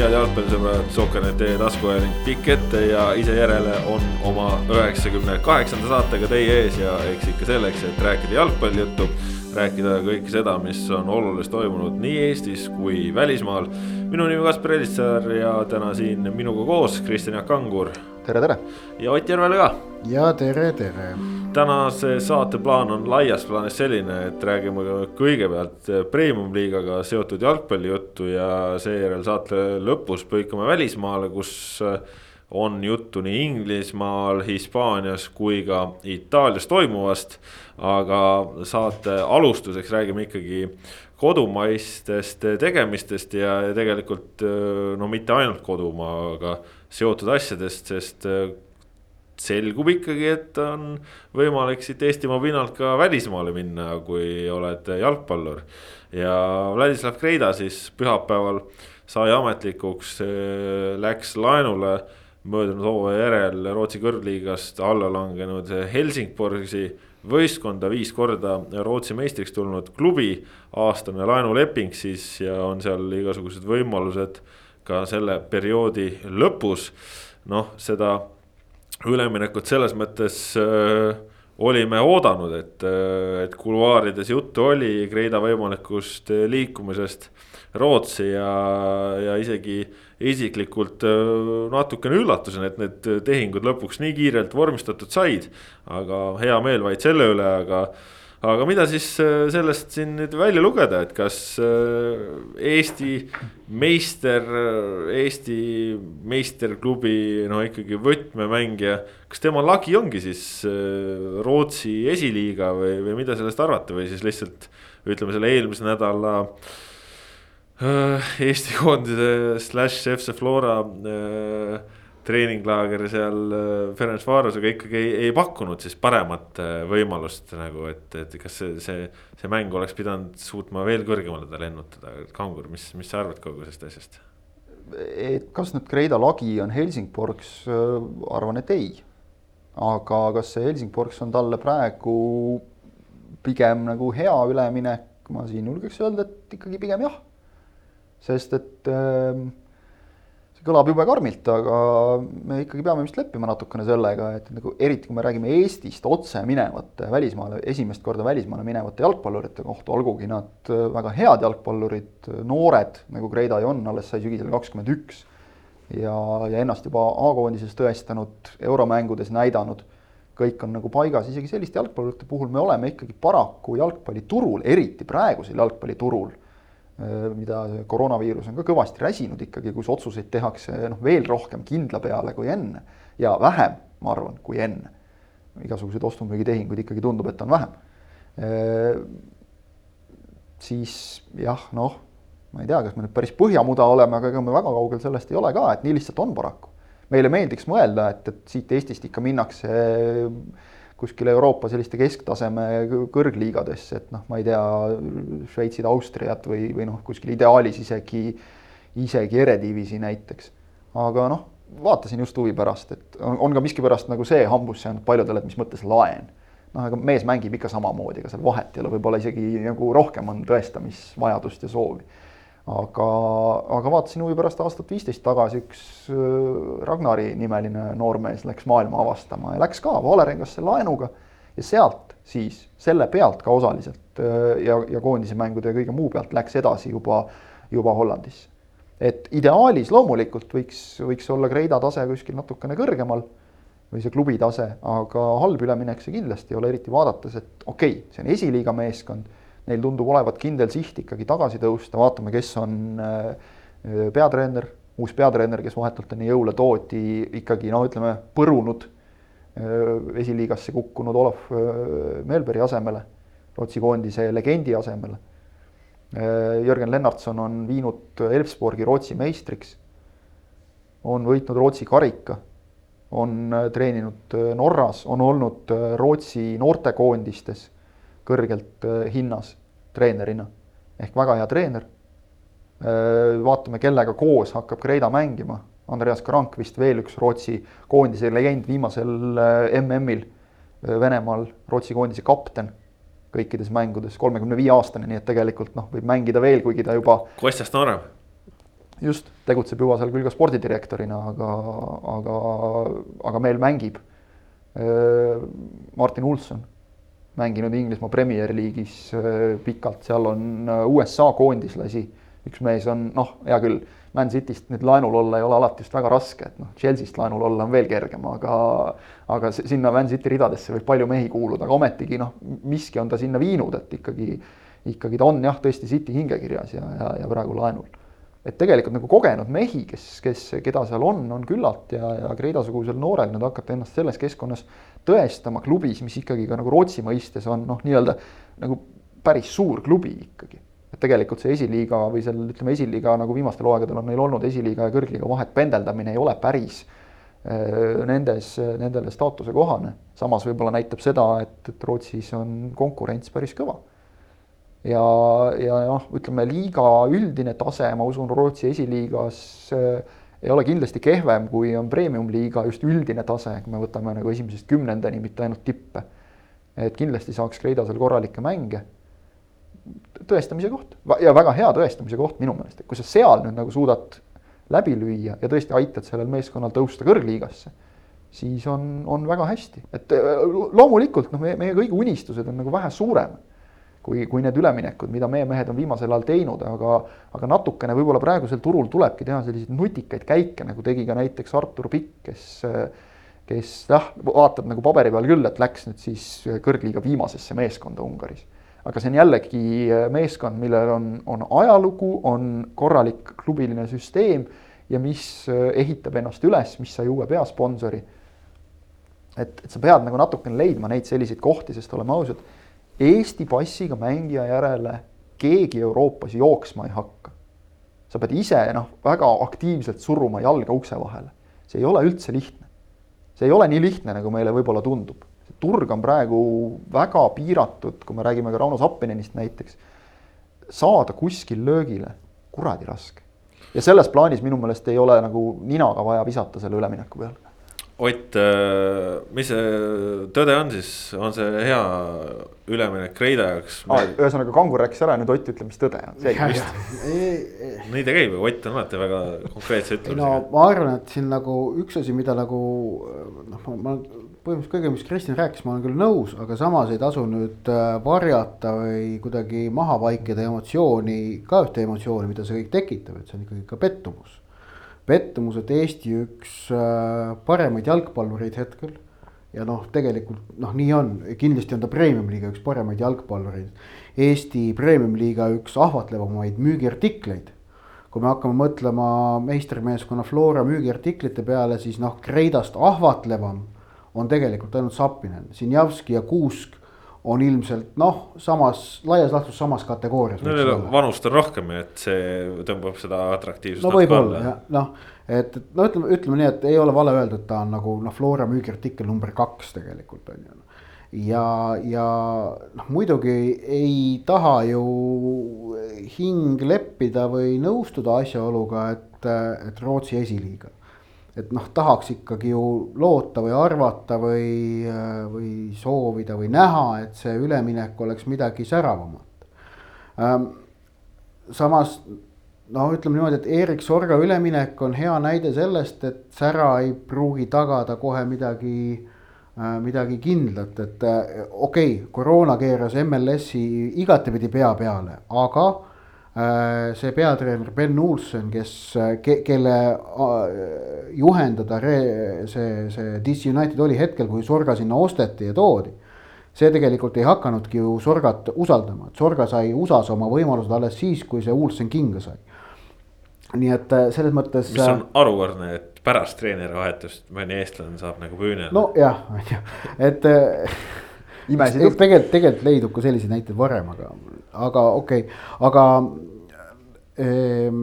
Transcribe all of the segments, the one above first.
head jalgpallisõbrad, Soker.ee taskuhääling pikk ette ja ise järele on oma üheksakümne kaheksanda saatega teie ees ja eks ikka selleks, et rääkida jalgpallijuttu, rääkida kõike seda, mis on olulist toimunud nii Eestis kui välismaal. minu nimi Kaspar Elissaar ja täna siin minuga koos Kristjan Jaak Kangur. tere, tere. ja Ott Järvele ka. ja tere, tere tänase saate plaan on laias plaanis selline, et räägime kõigepealt premium-liigaga seotud jalgpallijuttu ja seejärel saate lõpus põikame välismaale, kus on juttu nii Inglismaal, Hispaanias kui ka Itaalias toimuvast. aga saate alustuseks räägime ikkagi kodumaistest tegemistest ja, tegelikult no mitte ainult kodumaaga seotud asjadest, sest selgub ikkagi, et on võimalik siit Eestimaa pinnalt ka välismaale minna, kui oled jalgpallur. ja Vladislav Kreida siis pühapäeval sai ametlikuks, äh, läks laenule möödunud hooaja järel Rootsi kõrgliigast alla langenud Helsingborgi võistkonda viis korda Rootsi meistriks tulnud klubi. aastane laenuleping siis ja on seal igasugused võimalused ka selle perioodi lõpus. noh, seda üleminekut selles mõttes äh, olime oodanud, et, äh, et kuluaarides juttu oli Kreida võimalikust äh, liikumisest Rootsi ja, ja isegi isiklikult äh, natukene üllatusin, et need tehingud lõpuks nii kiirelt vormistatud said. aga hea meel vaid selle üle, aga aga mida siis äh, sellest siin nüüd välja lugeda, et kas äh, Eesti meister, äh, Eesti meisterklubi no ikkagi võtmemängija, kas tema lagi ongi siis Rootsi esiliiga või, või mida sellest arvata või siis lihtsalt ütleme selle eelmise nädala Eesti koondise slaš FC Flora äh, treeninglaager seal äh, Ferencvarosega ikkagi ei, ei pakkunud siis paremat äh, võimalust nagu, et, et kas see, see, see mäng oleks pidanud suutma veel kõrgemale ta lennutada, Kangur, mis, mis sa arvad kogu sellest asjast? et kas nüüd Kreida lagi on Helsingborgs, äh, arvan, et ei. aga kas see Helsingborgs on talle praegu pigem nagu hea üleminek, ma siin julgeks öelda, et ikkagi pigem jah. sest et äh, kõlab jube karmilt, aga me ikkagi peame vist leppima natukene sellega, et nagu eriti kui me räägime Eestist otse minevate välismaale, esimest korda välismaale minevate jalgpallurite kohta, olgugi nad väga head jalgpallurid, noored, nagu Kreidai on, alles sai sügisel kakskümmend üks. ja, ja ennast juba A-koondises tõestanud, euromängudes näidanud, kõik on nagu paigas, isegi selliste jalgpallurite puhul me oleme ikkagi paraku jalgpalliturul, eriti praegusel jalgpalliturul Äh, mida koroonaviirus on ka kõvasti räsinud ikkagi, kus otsuseid tehakse noh, veel rohkem kindla peale kui enne ja vähem, ma arvan, kui enne. igasuguseid ostu-müügitehinguid ikkagi tundub, et on vähem. Äh, siis jah, noh, ma ei tea, kas me nüüd päris põhjamuda oleme, aga ega me väga kaugel sellest ei ole ka, et nii lihtsalt on paraku. meile meeldiks mõelda, et, et siit Eestist ikka minnakse kuskile Euroopa selliste kesktaseme kõrgliigadesse, et noh, ma ei tea, Šveitsid, Austriat või, või noh, kuskil ideaalis isegi, isegi Erediviisi näiteks. aga noh, vaatasin just huvi pärast, et on, on ka miskipärast nagu see hambusse jäänud paljudele, et mis mõttes laen. noh, aga mees mängib ikka samamoodi, ega seal vahet ei ole, võib-olla isegi nagu rohkem on tõestamisvajadust ja soovi aga, aga vaatasin huvi pärast aastat viisteist tagasi, üks äh, Ragnari nimeline noormees läks maailma avastama ja läks ka Valerengasse laenuga ja sealt siis selle pealt ka osaliselt äh, ja, ja koondise mängude ja kõige muu pealt läks edasi juba, juba Hollandisse. et ideaalis loomulikult võiks, võiks olla Kreida tase kuskil natukene kõrgemal või see klubi tase, aga halb üleminek see kindlasti ei ole, eriti vaadates, et okei okay,, see on esiliiga meeskond neil tundub olevat kindel siht ikkagi tagasi tõusta, vaatame, kes on äh, peatreener, uus peatreener, kes vahetult enne jõule toodi ikkagi no ütleme, põrunud äh, esiliigasse kukkunud Olav äh, Melbergi asemele, Rootsi koondise legendi asemele. Jörgen Lennartson on viinud Elfsborgi Rootsi meistriks, on võitnud Rootsi karika, on treeninud Norras, on olnud Rootsi noortekoondistes kõrgelt äh, hinnas treenerina. ehk väga hea treener. Äh, vaatame, kellega koos hakkab Kreida mängima. Andreas Krank vist veel üks Rootsi koondise legend viimasel äh, MM-il Venemaal, Rootsi koondise kapten kõikides mängudes, kolmekümne viie aastane, nii et tegelikult noh, võib mängida veel, kuigi ta juba. Kostjast noorem. just, tegutseb juba seal küll ka spordidirektorina, aga, aga, aga meil mängib Martin Ulsson, mänginud Inglismaa Premier League'is äh, pikalt, seal on äh, USA koondislasi, üks mees on noh, hea küll, Man Cityst nüüd laenul olla ei ole alati just väga raske, et noh, Chelsea'st laenul olla on veel kergem, aga aga sinna Man City ridadesse võib palju mehi kuuluda, aga ometigi noh, miski on ta sinna viinud, et ikkagi ikkagi ta on jah, tõesti City hingekirjas ja, ja, ja praegu laenul. Et tegelikult nagu kogenud mehi, kes, kes, keda seal on, on küllalt ja, ja Kreida-sugusel noorel nüüd hakata ennast selles keskkonnas tõestama klubis, mis ikkagi ka nagu Rootsi mõistes on noh, nii-öelda nagu päris suur klubi ikkagi. et tegelikult see esiliiga või seal ütleme, esiliiga nagu viimastel hooaegadel on neil olnud esiliiga ja kõrgliiga vahet pendeldamine ei ole päris äh, nendes, nendele staatuse kohane. samas võib-olla näitab seda, et, et Rootsis on konkurents päris kõva ja, ja noh, ütleme liiga üldine tase, ma usun, Rootsi esiliigas äh, ei ole kindlasti kehvem, kui on premium-liiga just üldine tase, kui me võtame nagu esimesest kümnendani, mitte ainult tippe. et kindlasti saaks Kreida seal korralikke mänge. tõestamise koht ja väga hea tõestamise koht minu meelest, et kui sa seal nüüd nagu suudad läbi lüüa ja tõesti aitad sellel meeskonnal tõusta kõrgliigasse, siis on, on väga hästi, et äh, loomulikult noh, meie, meie kõigi unistused on nagu vähe suuremad kui, kui need üleminekud, mida meie mehed on viimasel ajal teinud, aga, aga natukene võib-olla praegusel turul tulebki teha selliseid nutikaid käike, nagu tegi ka näiteks Artur Pikk, kes, kes jah, vaatad nagu paberi peal küll, et läks nüüd siis kõrgliiga viimasesse meeskonda Ungaris. aga see on jällegi meeskond, millel on, on ajalugu, on korralik klubiline süsteem ja mis ehitab ennast üles, mis sai uue peasponsori. et, et sa pead nagu natukene leidma neid selliseid kohti, sest oleme ausad Eesti passiga mängija järele keegi Euroopas jooksma ei hakka. sa pead ise noh, väga aktiivselt suruma jalga ukse vahele. see ei ole üldse lihtne. see ei ole nii lihtne, nagu meile võib-olla tundub. turg on praegu väga piiratud, kui me räägime ka Rauno Sappinenist näiteks. saada kuskil löögile, kuradi raske. ja selles plaanis minu meelest ei ole nagu ninaga vaja visata selle ülemineku peale Ott, äh, mis see tõde on siis, on see hea üleminek Kreida jaoks? Ah,? ühesõnaga Kangur rääkis ära, nüüd Ott ütleb, mis tõde on, nii ta käib, Ott on alati väga konkreetse ütlemisega. no ma arvan, et siin nagu üks asi, mida nagu noh, ma põhimõtteliselt kõige, mis Kristjan rääkis, ma olen küll nõus, aga samas ei tasu nüüd äh, varjata või kuidagi maha vaikida emotsiooni, ka ühte emotsiooni, mida see kõik tekitab, et see on ikkagi ka pettumus pettumus, et Eesti üks äh, paremaid jalgpallureid hetkel. ja noh, tegelikult noh, nii on, kindlasti on ta premium-liiga üks paremaid jalgpallureid. Eesti premium-liiga üks ahvatlevamaid müügiartikleid. kui me hakkame mõtlema meistrimeeskonna Flora müügiartiklite peale, siis noh, Kreidast ahvatlevam on tegelikult ainult Sapinen, Sinjavski ja Kuusk on ilmselt noh, samas, laias laastus samas kategoorias. no neil on vanust on rohkem, et see tõmbab seda atraktiivsust. no võib-olla jah, noh, et, et no ütleme, ütleme nii, et ei ole vale öelda, et ta on nagu noh, Flora müügiartikkel number kaks tegelikult on ju. ja, ja noh, muidugi ei taha ju hing leppida või nõustuda asjaoluga, et, et Rootsi esiliiga et noh, tahaks ikkagi ju loota või arvata või, või soovida või näha, et see üleminek oleks midagi säravamat. Ähm, samas no ütleme niimoodi, et Erik Sorga üleminek on hea näide sellest, et sära ei pruugi tagada kohe midagi, äh, midagi kindlat, et äh, okei okay,, koroona keeras MLS-i igatepidi pea peale, aga see peatreener Ben Olsen, kes ke,, kelle äh, juhendada re, see, see DC United oli hetkel, kui Sorga sinna osteti ja toodi. see tegelikult ei hakanudki ju Sorgat usaldama, et Sorga sai USA-s oma võimalused alles siis, kui see Olsen kinga sai. nii et äh, selles mõttes. mis on harukordne, et pärast treenerivahetust mõni eestlane saab nagu püünele. nojah, on ju, et imesid juhtub. tegelikult, tegelikult leidub ka selliseid näiteid varem, aga, aga okei okay., aga ehm,.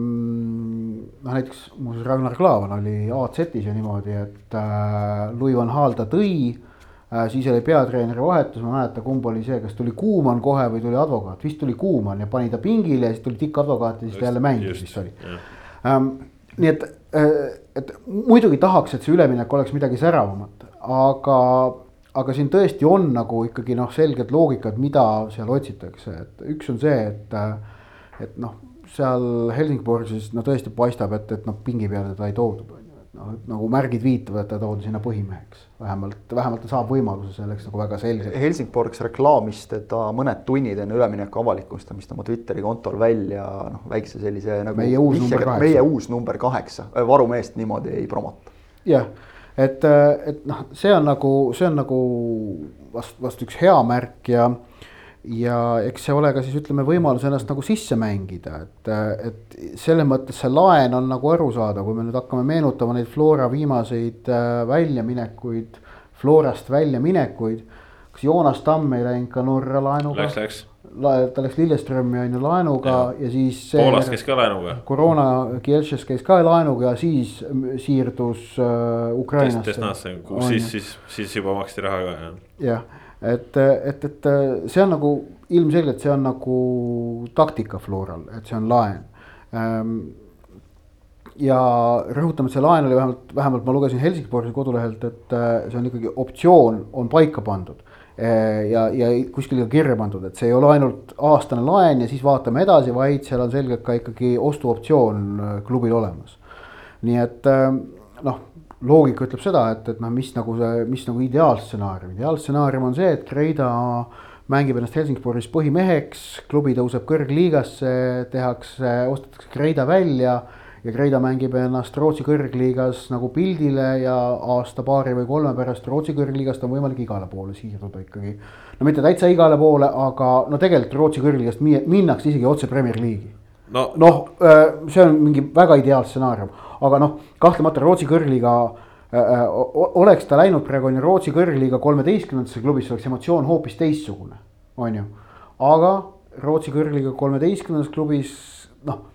noh, näiteks muuseas Ragnar Klavan oli AZ-is ju niimoodi, et äh, Louis van Gaal ta tõi äh,. siis oli peatreeneri vahetus, ma ei mäleta, kumb oli see, kas tuli Kuumann kohe või tuli advokaat, vist tuli Kuumann ja pani ta pingile ja siis tuli tikkadvokaat ja siis ta jälle mängis vist oli. Ähm, nii et, äh, et muidugi tahaks, et see üleminek oleks midagi säravamat, aga aga siin tõesti on nagu ikkagi noh, selged loogikad, mida seal otsitakse, et üks on see, et, et noh, seal Helsingborgis no tõesti paistab, et, et noh, pingi peale teda ei toodud, on ju, et noh, et nagu märgid viitavad, et ta toodi sinna põhimeheks. vähemalt, vähemalt ta saab võimaluse selleks nagu väga selgelt. Helsingborgs reklaamis teda mõned tunnid enne ülemineku avalikustamist oma Twitteri kontol välja noh, väikse sellise nagu meie uus number kaheksa, meie uus number kaheksa, varumeest niimoodi ei promota. jah, et, et noh, see on nagu, see on nagu vast, vast üks hea märk ja ja eks see ole ka siis ütleme võimalus ennast nagu sisse mängida, et, et selles mõttes see laen on nagu arusaadav, kui me nüüd hakkame meenutama neid Flora viimaseid äh, väljaminekuid, Florast väljaminekuid. kas Joonas Tamm ei läinud ka Norra laenuga? Läks, läks. Ta läks Lilleströmi on ju laenuga ja, ja siis. Poolas käis ka laenuga. koroona Kielšes käis ka laenuga ja siis siirdus äh, Ukrainasse. Desnasse, siis, siis, siis juba maksti raha ka jah. jah et, et, et see on nagu ilmselgelt, see on nagu taktika Floral, et see on laen. Ehm, ja rõhutame, et see laen oli vähemalt, vähemalt ma lugesin Helsingborgi kodulehelt, et äh, see on ikkagi optsioon on paika pandud. Äh, ja, ja kuskil ka kirja pandud, et see ei ole ainult aastane laen ja siis vaatame edasi, vaid seal on selgelt ka ikkagi ostuoptsioon äh, klubil olemas. nii et noh loogika ütleb seda, et, et noh, mis nagu see, mis nagu ideaalstsenaarium, ideaalstsenaarium on see, et Kreida mängib ennast Helsingboris põhimeheks, klubi tõuseb kõrgliigasse, tehakse, ostetakse Kreida välja ja Kreida mängib ennast Rootsi kõrgliigas nagu pildile ja aasta-paari või kolme pärast Rootsi kõrgliigast on võimalik igale poole siirduda ikkagi. no mitte täitsa igale poole, aga no tegelikult Rootsi kõrgliigast minnakse isegi otse Premier League'i no.. noh, see on mingi väga ideaalstsenaarium aga noh, kahtlemata Rootsi kõrgliiga äh, äh oleks ta läinud praegu on ju Rootsi kõrgliiga kolmeteistkümnendasse klubisse, oleks emotsioon hoopis teistsugune, on ju. aga Rootsi kõrgliiga kolmeteistkümnendas klubis noh,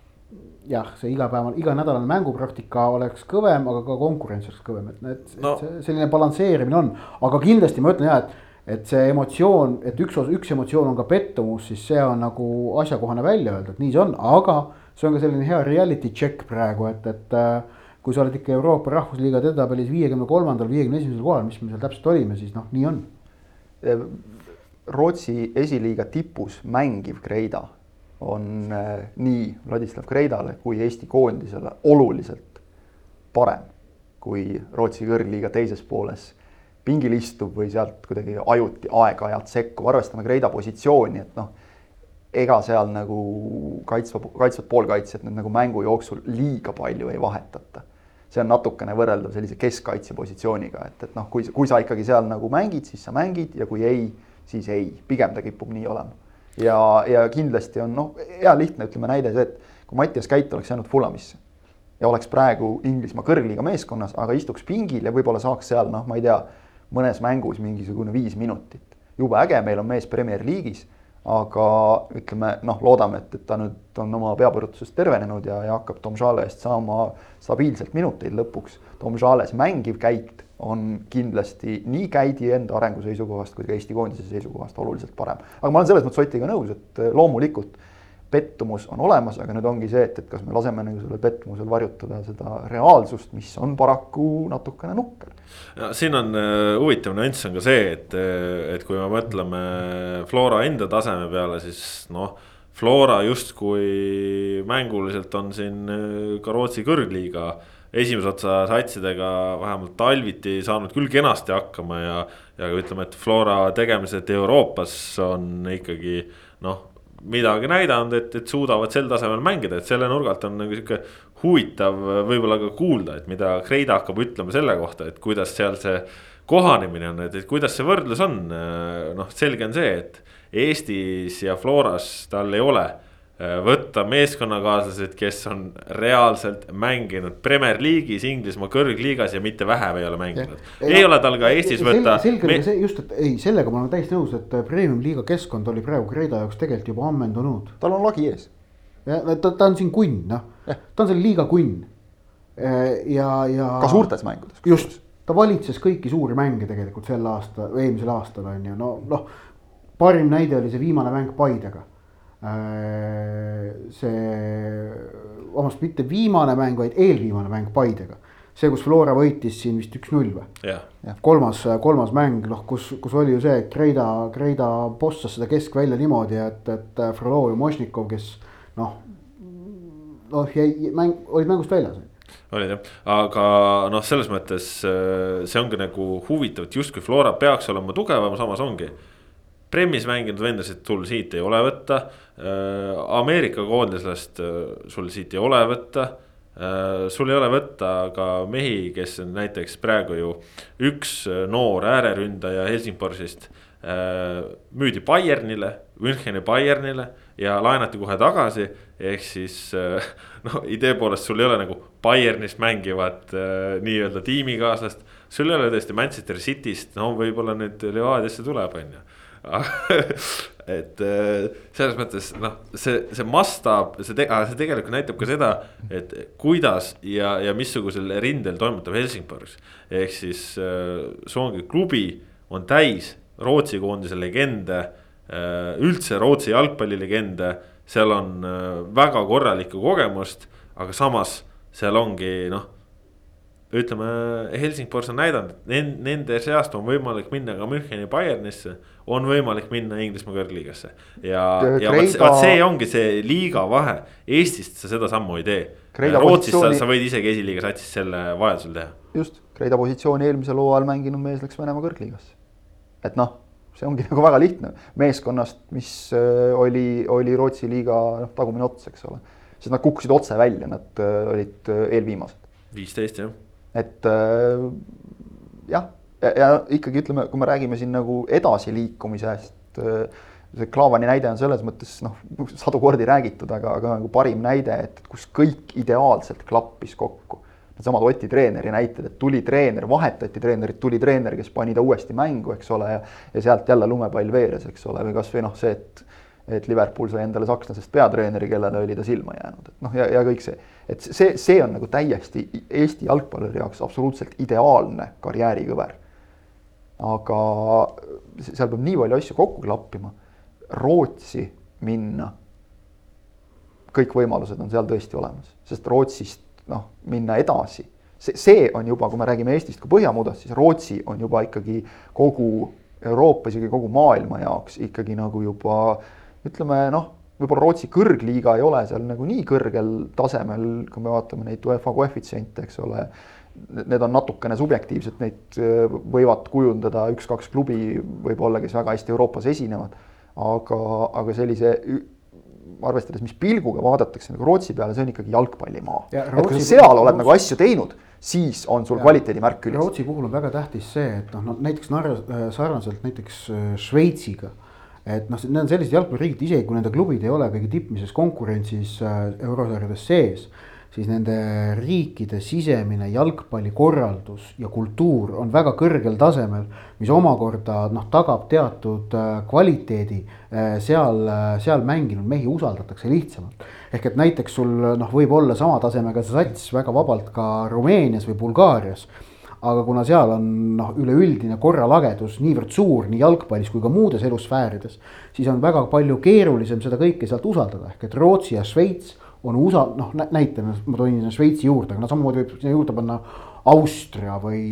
jah, see igapäevane, iganädalane mängupraktika oleks kõvem, aga ka konkurents oleks kõvem, et need no., selline balansseerimine on, aga kindlasti ma ütlen jah, et et see emotsioon, et üks, üks emotsioon on ka pettumus, siis see on nagu asjakohane välja öelda, et nii see on, aga see on ka selline hea reality check praegu, et, et äh, kui sa oled ikka Euroopa Rahvusliiga edetabelis viiekümne kolmandal, viiekümne esimesel kohal, mis me seal täpselt olime, siis noh, nii on. Rootsi esiliiga tipus mängiv Kreida on äh, nii Vladislav Kreidale kui Eesti koondisele oluliselt parem kui Rootsi kõrgliiga teises pooles pingil istub või sealt kuidagi ajuti aeg-ajalt sekkub, arvestame Kreida positsiooni, et noh ega seal nagu kaitsva, kaitsvad poolkaitsjad nüüd nagu mängu jooksul liiga palju ei vahetata. see on natukene võrreldav sellise keskkaitse positsiooniga, et, et noh, kui, kui sa ikkagi seal nagu mängid, siis sa mängid ja kui ei, siis ei, pigem ta kipub nii olema. Ja, ja kindlasti on noh, hea lihtne, ütleme näide see, et kui Mattias Käit oleks jäänud Fulamisse ja oleks praegu Inglismaa kõrgliiga meeskonnas, aga istuks pingil ja võib-olla saaks seal noh, ma ei tea, mõnes mängus mingisugune viis minutit. jube äge, meil on mees Premier League'is aga ütleme noh, loodame, et, et ta nüüd on oma peapõrutusest tervenenud ja, ja hakkab Tom Žale eest saama stabiilselt minuteid lõpuks. Tom Žales mängiv käik on kindlasti nii käidi enda arengu seisukohast kui ka Eesti koondise seisukohast oluliselt parem. aga ma olen selles mõttes Otiga nõus, et loomulikult pettumus on olemas, aga nüüd ongi see, et, et kas me laseme nagu sellel pettumusel varjutada seda reaalsust, mis on paraku natukene nukker. no siin on uh, huvitav nüanss on ka see, et, äh, et kui me mõtleme Flora enda taseme peale, siis noh. Flora justkui mänguliselt on siin äh, ka Rootsi kõrgliiga esimese otsa satsidega vähemalt talviti saanud küll kenasti hakkama ja. ja ütleme, et Flora tegemised Euroopas on ikkagi noh midagi näidanud, et, et suudavad sel tasemel mängida, et selle nurgalt on nagu sihuke huvitav võib-olla ka kuulda, et mida Kreida hakkab ütlema selle kohta, et kuidas seal see kohanemine on, et, kuidas see võrdlus on. noh, selge on see, et Eestis ja Floras tal ei ole võtta meeskonnakaaslased, kes on reaalselt mänginud Premier League'is, Inglismaa kõrgliigas ja mitte vähem ei ole mänginud. ei ole tal ka Eestis võtta. selge oli see just, et ei, sellega ma olen täiesti nõus, et äh, premium-liiga keskkond oli praegu Kreeda jaoks tegelikult juba ammendunud. tal on lagi ees. ja ta, ta on siin kunn, noh, ta on seal liiga kunn. Äh, ja, ja. ka suurtes mängudes. just, ta valitses kõiki suuri mänge tegelikult sel aastal, eelmisel aastal on ju, no noh. parim näide oli see viimane mäng Paidega Äh, see, vabandust, mitte viimane mäng, vaid eelviimane mäng Paidega. see, kus Flora võitis siin vist üks-null või yeah.? kolmas, kolmas mäng, noh, kus, kus oli ju see, et Kreida, Kreida bossas seda keskvälja niimoodi, et, et Frolov ja Mošnikov, kes noh, noh jäi mäng, olid mängust väljas. olid jah, aga noh, selles mõttes äh, see ongi nagu huvitav, et justkui Flora peaks olema tugevam, samas ongi. Premis mänginud vendasid sul siit ei ole võtta. Äh, Ameerika koondislast sul siit ei ole võtta sul ei ole võtta ka mehi, kes on näiteks praegu ju üks noor ääreründaja Helsingborsist müüdi Bayernile, Müncheni Bayernile ja laenati kohe tagasi. ehk siis noh, idee poolest sul ei ole nagu Bayernis mängivat äh, nii-öelda tiimikaaslast. sul ei ole tõesti Manchester City'st, no võib-olla nüüd Levadiasse tuleb, on ju et äh, selles mõttes noh, see, see mastaap, see, see tegelikult näitab ka seda, et kuidas ja, ja missugusel rindel toimetab Helsingborg. ehk siis äh, Soongi klubi on täis Rootsi koondise legende Äh, üldse Rootsi jalgpallilegende, seal on väga korralikku kogemust, aga samas seal ongi noh. Ütleme, Helsingfors on näidanud, et nende seast on võimalik minna ka Müncheni Bayernisse, on võimalik minna Inglismaa kõrgliigasse. ja, ja vot see, vot see ongi see liiga vahe, Eestist sa seda sammu ei tee. Rootsis positsiooni... sa, sa võid isegi esiliiga satsis selle vajadusel teha. just, Kreida positsiooni eelmisel hooajal mänginud mees läks Venemaa kõrgliigasse. et noh see ongi nagu väga lihtne meeskonnast, mis äh, oli, oli Rootsi liiga noh, tagumine ots, eks ole. sest nad kukkusid otse välja, nad äh, olid äh, eelviimased. viisteist jah. Et jah, ja, ikkagi ütleme, kui me räägime siin nagu edasiliikumisest see Klaavani näide on selles mõttes noh, sadu kordi räägitud, aga, aga nagu parim näide, et kus kõik ideaalselt klappis kokku. Needsamad Oti treeneri näited, et tuli treener, vahetati treenerit, tuli treener, kes pani ta uuesti mängu, eks ole, ja ja sealt jälle lumepall veeres, eks ole, või kasvõi noh, see, et et Liverpool sai endale sakslasest peatreeneri, kellele oli ta silma jäänud, et noh, ja, ja kõik see, et see, see on nagu täiesti Eesti jalgpalluri jaoks absoluutselt ideaalne karjäärikõver. aga seal peab nii palju asju kokku klappima. Rootsi minna, kõik võimalused on seal tõesti olemas, sest Rootsist noh, minna edasi. see, see on juba, kui me räägime Eestist kui Põhjamuudast, siis Rootsi on juba ikkagi kogu Euroopa, isegi kogu maailma jaoks ikkagi nagu juba ütleme noh, võib-olla Rootsi kõrgliiga ei ole seal nagu nii kõrgel tasemel, kui me vaatame neid UEFA koefitsiente, eks ole. Need on natukene subjektiivsed, neid äh, võivad kujundada üks-kaks klubi võib-olla, kes väga hästi Euroopas esinevad. aga, aga sellise arvestades, mis pilguga vaadatakse nagu Rootsi peale, see on ikkagi jalgpallimaa. et kui sa seal oled Rootsi... nagu asju teinud, siis on sul kvaliteedimärk küljes. Rootsi puhul on väga tähtis see, et noh, no näiteks Narva äh, sarnaselt näiteks äh, Šveitsiga. Et noh, need on sellised jalgpalliriigid, isegi kui nende klubid ei ole kõige tippmises konkurentsis äh, eurosarjades sees siis nende riikide sisemine jalgpallikorraldus ja kultuur on väga kõrgel tasemel, mis omakorda noh, tagab teatud äh, kvaliteedi. Äh, seal, seal mänginud mehi usaldatakse lihtsamalt. ehk et näiteks sul noh, võib olla sama tasemega see sats väga vabalt ka Rumeenias või Bulgaarias aga kuna seal on noh, üleüldine korralagedus niivõrd suur nii jalgpallis kui ka muudes elusfäärides, siis on väga palju keerulisem seda kõike sealt usaldada, ehk et Rootsi ja Šveits on USA, noh näitena ma toin Šveitsi juurde, aga no samamoodi võib sinna juurde panna Austria või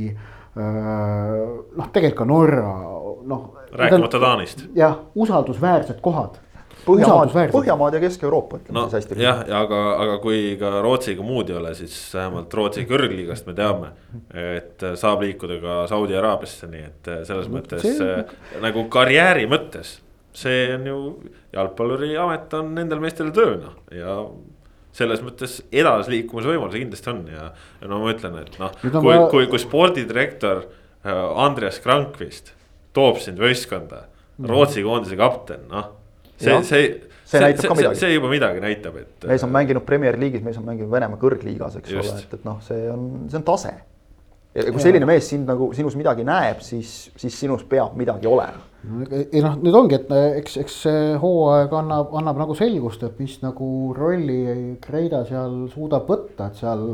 noh, tegelikult ka Norra, noh. rääkimata Taanist. jah, usaldusväärsed kohad. Põhjamaad, Põhjamaad ja Kesk-Euroopa ütleme no, siis hästi. jah, aga, aga kui ka Rootsiga muud ei ole, siis vähemalt Rootsi kõrgliigast me teame, et saab liikuda ka Saudi Araabiasse, nii et selles mõttes see... nagu karjääri mõttes see on ju, jalgpalluri amet on nendel meestel töö noh ja selles mõttes edasiliikumise võimalusi kindlasti on ja, ja no ma ütlen, et noh, kui ma..., kui, kui spordidirektor äh, Andreas Krankvist toob sind võistkonda mm., Rootsi koondise kapten, noh. See, see, see, see, see, see juba midagi näitab, et. mees on mänginud Premier League'is, mees on mänginud Venemaa kõrgliigas, eks Just. ole, et, et noh, see on, see on tase. ja kui selline mees sind nagu sinus midagi näeb, siis, siis sinus peab midagi olema ei noh, nüüd ongi, et eks, eks see hooaeg annab, annab nagu selgust, et mis nagu rolli Kreida seal suudab võtta, et seal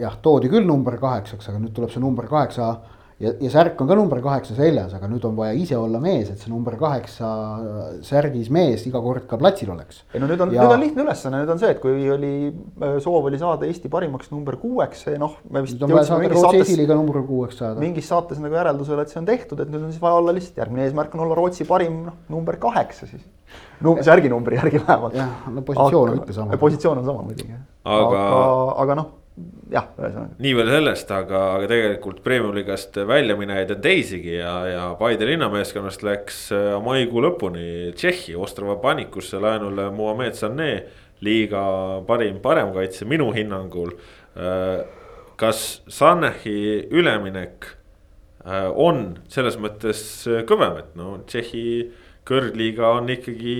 jah, toodi küll number kaheksaks, aga nüüd tuleb see number kaheksa ja, ja särk on ka number kaheksa seljas, aga nüüd on vaja ise olla mees, et see number kaheksa särgis mees iga kord ka platsil oleks. ei no nüüd on ja..., nüüd on lihtne ülesanne, nüüd on see, et kui oli äh, soov oli saada Eesti parimaks number kuueks, noh. esiliiga number kuueks saada. mingis saates nagu järeldusele, et see on tehtud, et nüüd on siis vaja olla lihtsalt järgmine eesmärk on olla Rootsi parim noh, number kaheksa siis no särginumbri järgi vähemalt. jah, no positsioon on ikka sama. positsioon on sama muidugi, aga, aga, aga noh jah, ühesõnaga. nii veel sellest, aga, aga tegelikult premium-liigast väljaminejaid on teisigi ja, ja Paide linnameeskonnast läks äh, maikuu lõpuni Tšehhi Ostrava Panikusse laenule Muhamed Sané. liiga parim paremkaitse minu hinnangul. Äh, kas Sanehi üleminek äh, on selles mõttes kõvem, et no Tšehhi kõrgliiga on ikkagi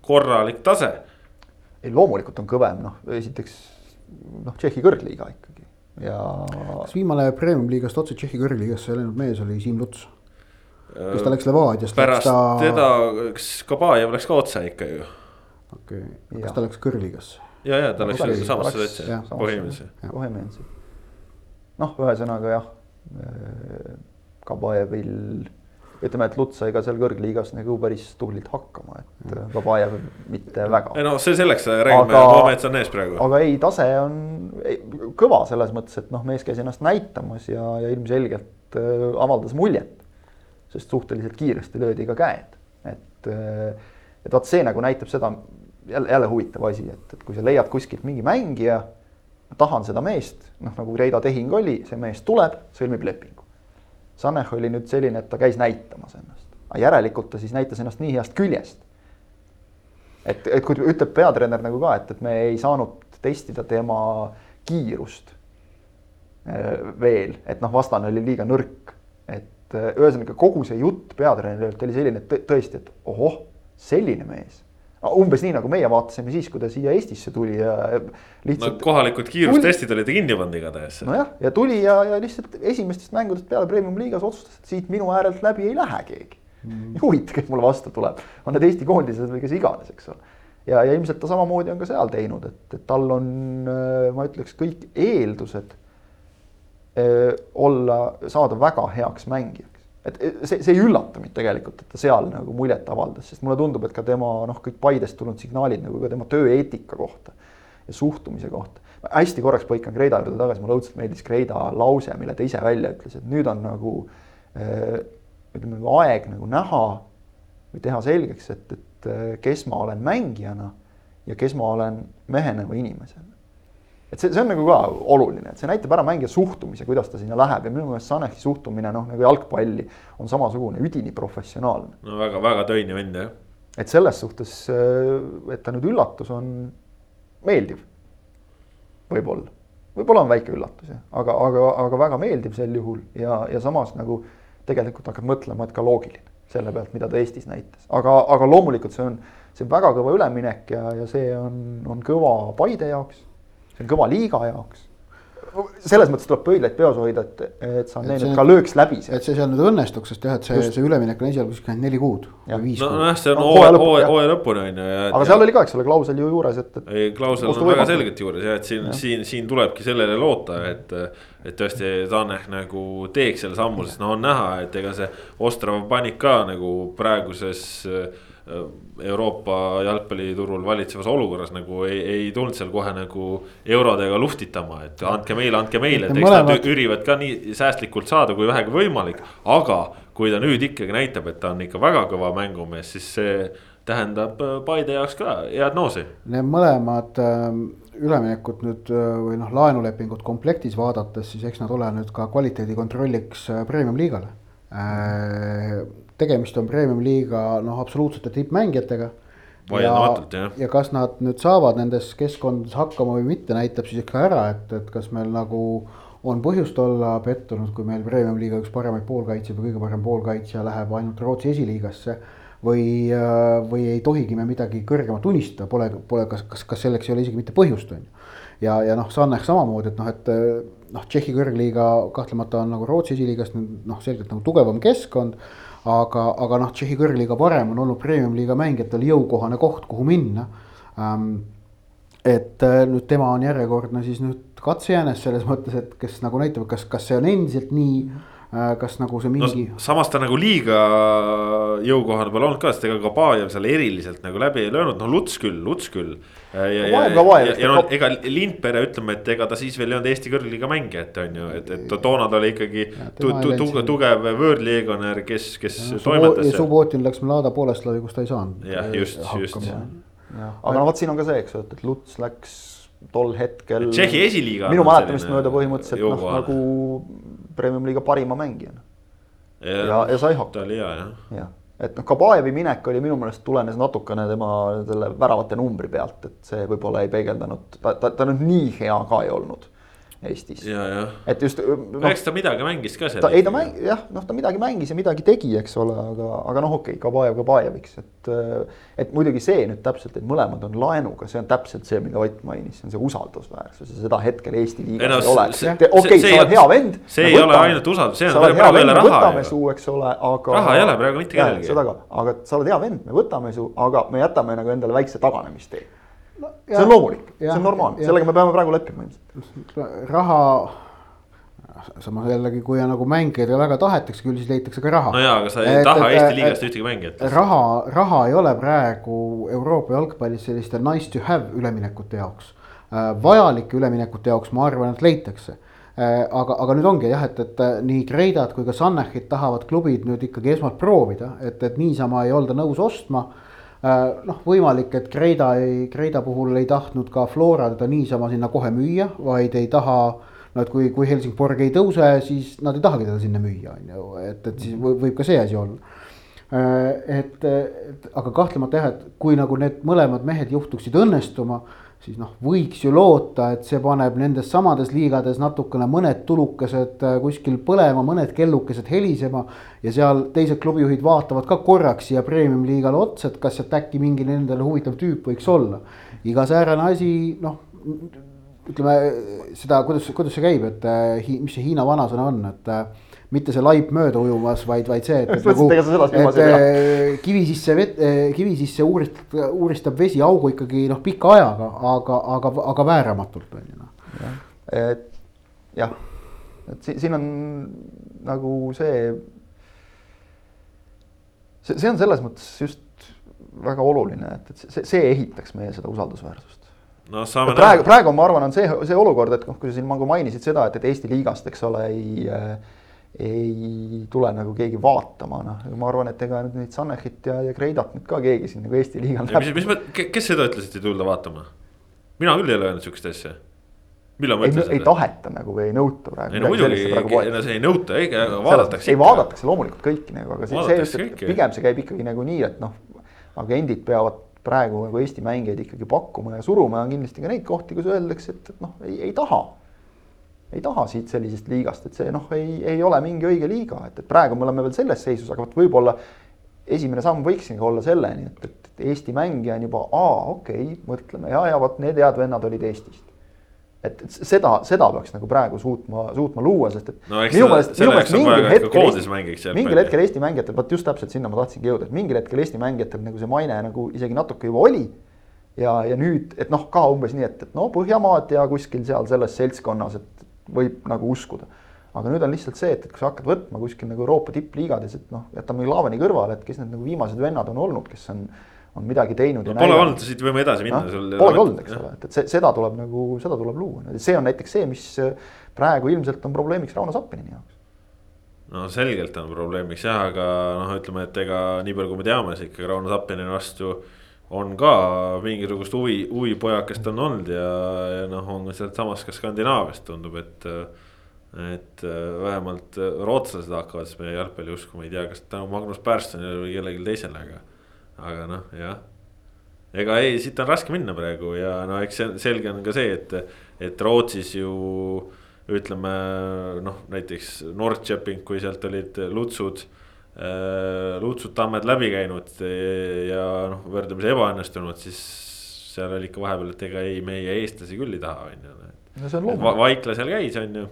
korralik tase. ei, loomulikult on kõvem, noh esiteks noh, Tšehhi kõrgliiga ikkagi ja. kas viimane premium-liigast otse Tšehhi kõrgliigasse läinud mees oli Siim Luts? kas ta läks Levadiast? pärast ta... teda, kas Kabajev läks ka otse ikka ju. okei okay., kas ta läks kõrgliigasse? ja, ja ta läks no, samasse satsi, Bohemiasse. Bohemiasse, noh, ühesõnaga jah, Kabajevil ütleme, et Luts sai ka seal kõrgliigas nagu päris tublilt hakkama, et mm. Babajev mitte väga. ei no see selleks, räägime Mohamed Saneest praegu. aga ei, tase on ei, kõva selles mõttes, et noh, mees käis ennast näitamas ja, ja ilmselgelt äh, avaldas muljet. sest suhteliselt kiiresti löödi ka käed, et äh,, et vot see nagu näitab seda jälle, jälle huvitav asi, et, et kui sa leiad kuskilt mingi mängija, tahan seda meest, noh nagu Reida tehing oli, see mees tuleb, sõlmib lepingu Saneh oli nüüd selline, et ta käis näitamas ennast, järelikult ta siis näitas ennast nii heast küljest. et, et kui ütleb peatreener nagu ka, et, et me ei saanud testida tema kiirust äh, veel, et noh, vastane oli liiga nõrk, et äh, ühesõnaga kogu see jutt peatreenerilt oli selline, et tõesti, et ohoh, selline mees umbes nii nagu meie vaatasime siis, kui ta siia Eestisse tuli ja lihtsalt no,. kohalikud kiirustestid olid kinni pannud igatahes. nojah, ja tuli ja, ja lihtsalt esimestest mängudest peale Premium liigas otsustas, et siit minu äärelt läbi ei lähe keegi mm.. ei huvita, kes mulle vastu tuleb, on need Eesti koondised või kes iganes, eks ole. ja, ja ilmselt ta samamoodi on ka seal teinud, et, et tal on, äh, ma ütleks, kõik eeldused öö, äh, olla, saada väga heaks mängijaks et see, see ei üllata mind tegelikult, et ta seal nagu muljet avaldas, sest mulle tundub, et ka tema noh, kõik Paidest tulnud signaalid nagu ka tema tööeetika kohta ja suhtumise kohta. hästi korraks põikan Kreida juurde tagasi, mulle õudselt meeldis Kreida lause, mille ta ise välja ütles, et nüüd on nagu ütleme nagu aeg nagu näha või teha selgeks, et, et kes ma olen mängijana ja kes ma olen mehena või inimesena et see, see on nagu ka oluline, et see näitab ära mängija suhtumise, kuidas ta sinna läheb ja minu meelest Sanehi suhtumine noh, nagu jalgpalli on samasugune, üdini professionaalne. no väga-väga töine vend jah. et selles suhtes, äh, et ta nüüd üllatus on meeldiv. võib-olla, võib-olla on väike üllatus jah, aga, aga, aga väga meeldiv sel juhul ja, ja samas nagu tegelikult hakkad mõtlema, et ka loogiline selle pealt, mida ta Eestis näitas, aga, aga loomulikult see on, see on väga kõva üleminek ja, ja see on, on kõva Paide jaoks see on kõva liiga jaoks selles mõttes tuleb pöidlaid peos hoida, et, et sa nüüd ka lööks läbi et see seal nüüd õnnestuks, sest jah, et see, see üleminek on esialgu kuskil ainult neli kuud või viis no, kuud. nojah, see on hooaja lõpuni, hooaja lõpuni on ju. aga seal oli ka, eks ole, klausel ju juures, et, et. ei, klausel on väga selgelt juures ja et siin, siin, siin tulebki sellele loota, et. et tõesti Taneh nagu teeks selle sammu, sest no on näha, et ega see Ostrava panik ka nagu praeguses Äh, Euroopa jalgpalliturul valitsevas olukorras nagu ei, ei tulnud seal kohe nagu eurodega luhtitama, et andke meile, andke meile, et eks mõlemad... nad ürivad ka nii säästlikult saada, kui vähegi võimalik. aga kui ta nüüd ikkagi näitab, et ta on ikka väga kõva mängumees, siis see tähendab äh, Paide jaoks ka head noosi. Need mõlemad ähm, üleminekut nüüd äh, või noh, laenulepingut komplektis vaadates, siis eks nad ole nüüd ka kvaliteedikontrolliks premium liigale tegemist on premium-liiga noh, absoluutsete tippmängijatega. vaieldamatult jah. ja kas nad nüüd saavad nendes keskkondades hakkama või mitte, näitab siis ikka ära, et, et kas meil nagu on põhjust olla pettunud, kui meil premium-liiga üks paremaid poolkaitsjaid või kõige parem poolkaitsja läheb ainult Rootsi esiliigasse või, või ei tohigi me midagi kõrgemat unistada, pole, pole, kas, kas, kas selleks ei ole isegi mitte põhjust, on ju. ja, ja noh, Sannech samamoodi, et noh, et noh, Tšehhi kõrgliiga kahtlemata on nagu Rootsi esiliigast noh, selgelt nagu tugevam keskkond aga, aga noh, Tšehhi kõrgliiga parem on olnud premium-liiga mängijatel jõukohane koht, kuhu minna ähm,. et äh, nüüd tema on järjekordne siis nüüd katsejäänes selles mõttes, et kes nagu näitab, kas, kas see on endiselt nii. Kas nagu see no mingi no, samas ta nagu liiga jõukohane pole olnud ka, sest ega Kabajev seal eriliselt nagu läbi ei löönud, noh Luts küll, Luts küll. ja, ja, ja, ja, ja no ega Lindpere ütleme, et ega ta siis veel ei olnud Eesti kõrgliiga mängija, et on ju, et, et toona ta oli ikkagi tu, tu, tu, tugev võõrleegionär, kes, kes ja, toimetas. Subbotin läks Mlada Boleslavi, kus ta ei saanud. jah, just, just. aga no vot, siin on ka see, eks ju, et, et Luts läks tol hetkel. Tšehhi esiliiga. minu mäletamist mööda põhimõtteliselt noh, nagu premium-liiga parima mängijana. ja, ja, ja sai hakkama. ta oli hea jah. jah, et noh, Kabajevi minek oli minu meelest tulenes natukene tema selle väravate numbri pealt, et see võib-olla ei peegeldanud, ta, ta, ta nüüd nii hea ka ei olnud Eestis. et just no,. eks ta midagi mängis ka seal. ei ta mäng-, jah, noh, ta midagi mängis ja midagi tegi, eks ole, aga, aga noh, okei okay,, Kabajev Kabajeviks, et. et muidugi see nüüd täpselt, et mõlemad on laenuga, see on täpselt see, mida Ott mainis, see on see usaldusväärsus ja seda hetkel Eesti liigas no, ei ole. okei, sa oled hea vend. see ei võtame, ole ainult usaldus, see on praegu jälle raha. võtame su, eks ole, aga. raha ei ole praegu mitte kellelgi. seda ka, aga sa oled hea vend, me võtame su, aga me jätame nagu endale väikse taganemistee no,. see on loomulik, see on normaalne, sellega me peame praegu leppima ilmselt. raha, samas jällegi, kui on nagu mängijaid väga tahetakse, küll siis leitakse ka raha. no jaa, aga sa ei et, taha et, Eesti liigast ühtegi mängijat. raha, raha ei ole praegu Euroopa jalgpallis selliste nice to have üleminekute jaoks. Äh, vajalike üleminekute jaoks ma arvan, et leitakse äh, aga, aga nüüd ongi jah, et, et nii Kreidad kui ka Sannechit tahavad klubid nüüd ikkagi esmalt proovida, et, et niisama ei olda nõus ostma Äh, noh, võimalik, et Kreida ei, Kreida puhul ei tahtnud ka Flora teda niisama sinna kohe müüa, vaid ei taha. no et kui, kui Helsingborg ei tõuse, siis nad ei tahagi teda sinna müüa, on ju, et, et siis võib ka see asi olla. Äh, et, et aga kahtlemata jah, et kui nagu need mõlemad mehed juhtuksid õnnestuma siis noh, võiks ju loota, et see paneb nendes samades liigades natukene mõned tulukesed äh, kuskil põlema, mõned kellukesed helisema. ja seal teised klubijuhid vaatavad ka korraks siia premium-liigale otsa, et kas sealt äkki mingi nendele huvitav tüüp võiks olla. iga säärane asi, noh ütleme seda, kuidas, kuidas see käib, et äh, mis see Hiina vanasõna on, et äh, mitte see laip mööda ujumas, vaid, vaid see, et, nagu, et äh, kivi sisse äh, kivi sisse uuristab, uuristab vesi augu ikkagi noh, pika ajaga, aga, aga, aga vääramatult on ju noh. et jah, et siin on nagu see, see, see on selles mõttes just väga oluline, et, et see, see ehitaks meie seda usaldusväärsust. No saame praegu, praegu ma arvan, on see, see olukord, et noh, kui sa siin nagu mainisid seda, et, et Eesti liigast, eks ole, ei äh, ei tule nagu keegi vaatama, noh, ma arvan, et ega nüüd neid Sanechit ja, ja Kreidat nüüd ka keegi siin nagu Eesti liigal näeb. mis, mis, kes seda ütles, et ei tulda vaatama? mina küll ei ole öelnud sihukest asja. millal ma ütlesin ei taheta nagu või ei nõuta praegu. ei no muidugi, no see ei nõuta, ei vaadatakse. ei vaadatakse loomulikult kõiki nagu, aga see, see just, et pigem see käib ikkagi nagu nii, et noh, agendid peavad praegu nagu Eesti mängijaid ikkagi pakkuma ja suruma ja on kindlasti ka neid kohti, kus öeldakse, et, et noh, ei, ei taha ei taha siit sellisest liigast, et see noh, ei, ei ole mingi õige liiga, et, et praegu me oleme veel selles seisus, aga vot võib-olla esimene samm võikski olla selleni, et, et Eesti mängija on juba, aa, okei okay,, mõtleme ja, ja vot need head vennad olid Eestist. et seda, seda peaks nagu praegu suutma, suutma luua, sest et no, minu meelest, minu meelest mingil hetkel, mingil hetkel Eesti mängijatel, vot just täpselt sinna ma tahtsingi jõuda, et mingil hetkel Eesti mängijatel nagu see maine nagu isegi natuke juba oli ja, ja nüüd, et noh, ka umbes nii, et, et no Põhjamaad ja kuskil seal selles seltskonnas, et võib nagu uskuda. aga nüüd on lihtsalt see, et, kui sa hakkad võtma kuskil nagu Euroopa tippliigades, et noh, jätame Laavani kõrvale, et kes need nagu viimased vennad on olnud, kes on, on midagi teinud no,. Pole olnud, siit võime edasi minna no,. Pole olnud, eks ole, et, et see, seda tuleb nagu, seda tuleb luua, see on näiteks see, mis praegu ilmselt on probleemiks Rauno Sappinini jaoks no selgelt on probleemiks jah, aga noh, ütleme, et ega nii palju, kui me teame, siis ikkagi Rauno Sappinini vastu on ka mingisugust huvi, huvipojakest on olnud ja, ja noh, on sealtsamast ka Skandinaaviast tundub, et. et vähemalt rootslased hakkavad siis meie jalgpalli uskuma, ei tea, kas tänu Magnus Pärssonile või kellelegi teisele, aga, aga noh, jah. ega ei, siit on raske minna praegu ja no eks selge on ka see, et, et Rootsis ju ütleme noh, näiteks Nordcheping, kui sealt olid lutsud Äh, Lutsut Tammed läbi käinud ja noh, võrdlemisi ebaõnnestunud, siis seal oli ikka vahepeal, et ega ei, meie eestlasi küll ei taha, on ju. no see on loomulik. Vaikla seal käis, on ju,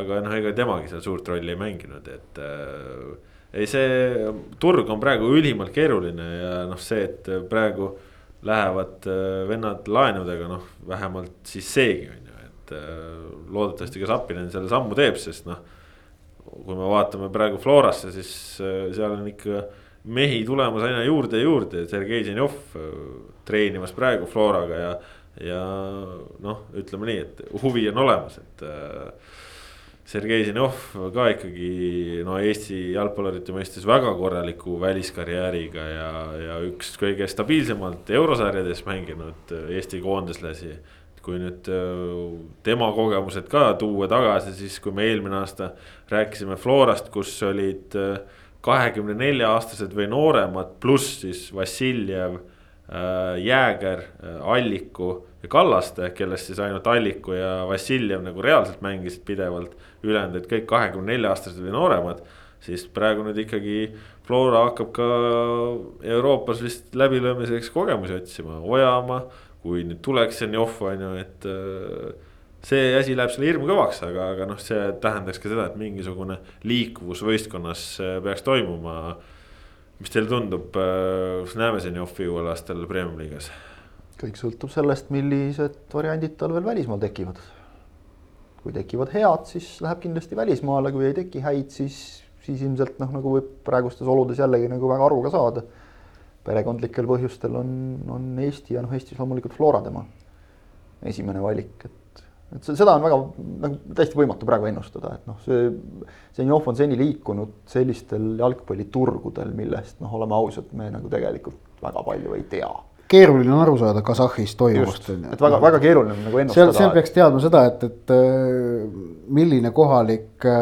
aga noh, ega temagi seal suurt rolli ei mänginud, et äh, ei, see turg on praegu ülimalt keeruline ja noh, see, et praegu lähevad äh, vennad laenudega, noh, vähemalt siis seegi on ju, et äh, loodetavasti ka Sapinen selle sammu teeb, sest noh kui me vaatame praegu Florasse, siis äh, seal on ikka mehi tulemas aina juurde ja juurde, Sergei Zenjov äh, treenimas praegu Floraga ja. ja noh, ütleme nii, et huvi on olemas, et äh, Sergei Zenjov ka ikkagi no Eesti jalgpallurite mõistes väga korraliku väliskarjääriga ja, ja üks kõige stabiilsemalt eurosarjades mänginud Eesti koondislasi kui nüüd äh, tema kogemused ka tuua tagasi, siis kui me eelmine aasta rääkisime Florast, kus olid äh, kahekümne nelja aastased või nooremad, pluss siis Vassiljev, äh, Jääger, Alliku ja Kallaste, kellest siis ainult Alliku ja Vassiljev nagu reaalselt mängisid pidevalt. ülejäänud olid kõik kahekümne nelja aastased või nooremad, siis praegu nüüd ikkagi Flora hakkab ka Euroopas vist läbilöömiseks kogemusi otsima, Ojamaa kui nüüd tuleks Zenjov on ju, et äh, see asi läheb selle hirmu kõvaks, aga, aga noh, see tähendaks ka seda, et mingisugune liikuvus võistkonnas äh, peaks toimuma. mis teile tundub, äh, kas näeme Zenjovi uuel aastal Premium liigas? kõik sõltub sellest, millised variandid tal veel välismaal tekivad. kui tekivad head, siis läheb kindlasti välismaale, kui ei teki häid, siis, siis ilmselt noh, nagu võib praegustes oludes jällegi nagu väga aru ka saada perekondlikel põhjustel on, on Eesti ja noh, Eestis loomulikult Flora tema esimene valik, et, et seda on väga nagu täiesti võimatu praegu ennustada, et noh, see, see Njov on seni liikunud sellistel jalgpalliturgudel, millest noh, oleme ausad, me nagu tegelikult väga palju ei tea keeruline on aru saada Kasahhis toimuvast. et väga, väga keeruline on nagu ennustada. seal, seal peaks teadma seda, et, et äh, milline kohalik äh,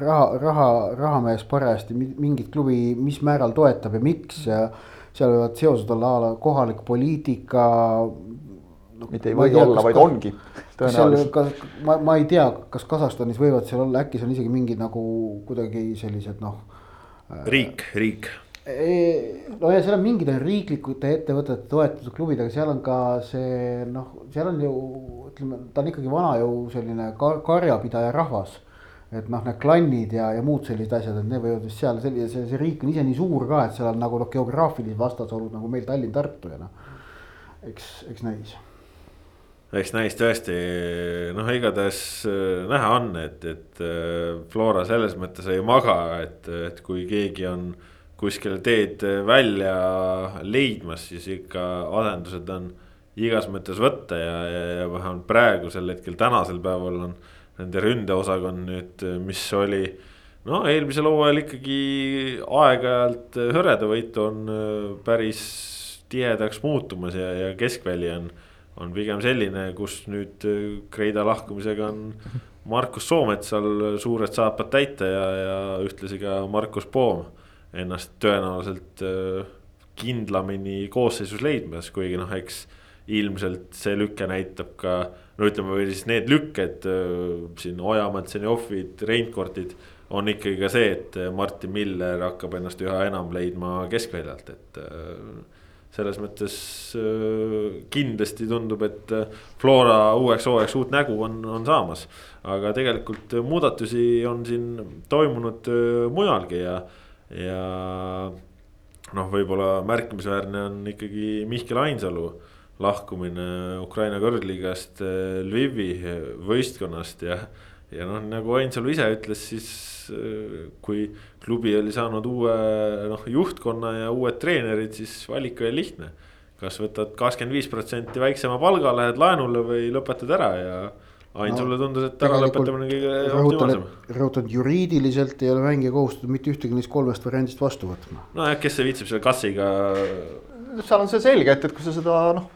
raha, raha, rahamees parajasti mingit klubi, mis määral toetab ja miks ja seal võivad seosed olla a la kohalik poliitika no,. mitte ei või olla, vaid ongi. kas, ma, ma ei tea, kas Kasahstanis võivad seal olla, äkki seal isegi mingid nagu kuidagi sellised noh. riik, riik. no ja seal on mingid on riiklikute ettevõtete toetatud klubid, aga seal on ka see noh, seal on ju ütleme, ta on ikkagi vana ju selline kar karjapidaja rahvas et noh, need klannid ja, ja muud sellised asjad, et need võivad vist seal selline, see, see riik on ise nii suur ka, et seal on nagu noh, geograafilised vastasolud nagu meil Tallinn-Tartu ja noh. eks, eks näis. eks näis tõesti, noh, igatahes äh, näha on, et, et äh, Flora selles mõttes ei maga, et, et kui keegi on kuskile teed välja leidmas, siis ikka asendused on igas mõttes võtta ja, ja, ja vähemalt praegusel hetkel, tänasel päeval on nende ründeosakond nüüd, mis oli. no eelmisel hooajal ikkagi aeg-ajalt hõredavõitu on äh, päris tihedaks muutumas ja, ja keskväli on. on pigem selline, kus nüüd äh, Kreida lahkumisega on Markus Soometsal suured saapad täita ja, ja ühtlasi ka Markus Poom ennast tõenäoliselt äh, kindlamini koosseisus leidmas, kuigi noh, eks ilmselt see lüke näitab ka no ütleme, või siis need lükked äh, siin Ojamaa, Tsenjovid, Reinkortid on ikkagi ka see, et Martin Miller hakkab ennast üha enam leidma keskväljalt, et äh, selles mõttes äh, kindlasti tundub, et Flora uueks hooajaks uut nägu on, on saamas. aga tegelikult muudatusi on siin toimunud mujalgi ja, ja noh, võib-olla märkimisväärne on ikkagi Mihkel Ainsalu lahkumine Ukraina kõrgliigast eh, Lvivi võistkonnast ja. ja noh, nagu Ainsalu ise ütles, siis eh, kui klubi oli saanud uue noh, juhtkonna ja uued treenerid, siis valik oli lihtne. kas võtad kakskümmend viis protsenti väiksema palga, lähed laenule või lõpetad ära ja. Ainsule no, tundus, et ära lõpetamine on kõige optimaalsem. rõhutan, juriidiliselt ei ole mängija kohustatud mitte ühtegi neist kolmest variandist vastu võtma. nojah, kes see viitsib selle kassiga. seal on see selge, et, et kui sa seda noh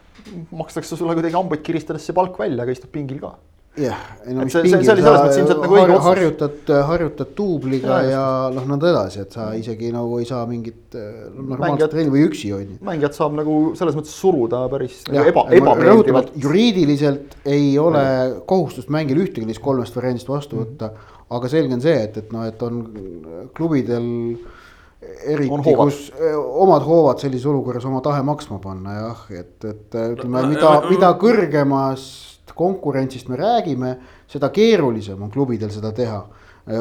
makstakse sulle kuidagi hambaid kiristades see palk välja, aga istud pingil ka. jah, ei no mis see, pingil, sa nagu har, harjutad, harjutad duubliga ja, ja noh, nõnda edasi, et sa isegi nagu ei saa mingit äh, normaalset treeni või üksi on ju. mängijat saab nagu selles mõttes suruda päris ja, nagu eba, ebameeldivalt. juriidiliselt ei ole ja. kohustust mängijal ühtegi neist kolmest variandist vastu võtta mm, -hmm. aga selge on see, et, et noh, et on klubidel eriti, kus eh, omad hoovad sellises olukorras oma tahe maksma panna jah, et, et ütleme, mida, mida kõrgemast konkurentsist me räägime, seda keerulisem on klubidel seda teha.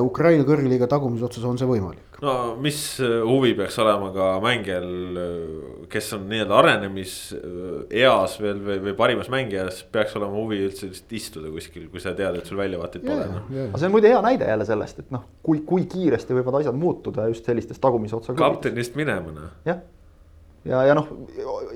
Ukraina kõrgliiga tagumises otsas on see võimalik no mis äh, huvi peaks olema ka mängijal, äh, kes on nii-öelda arenemiseas veel või, või parimas mängijas, peaks olema huvi üldse lihtsalt istuda kuskil, kui sa tead, et sul väljavaateid pole no.. aga see on muide hea näide jälle sellest, et noh, kui, kui kiiresti võivad asjad muutuda just sellistes tagumise otsa. kaptenist minema noh. jah ja, ja noh,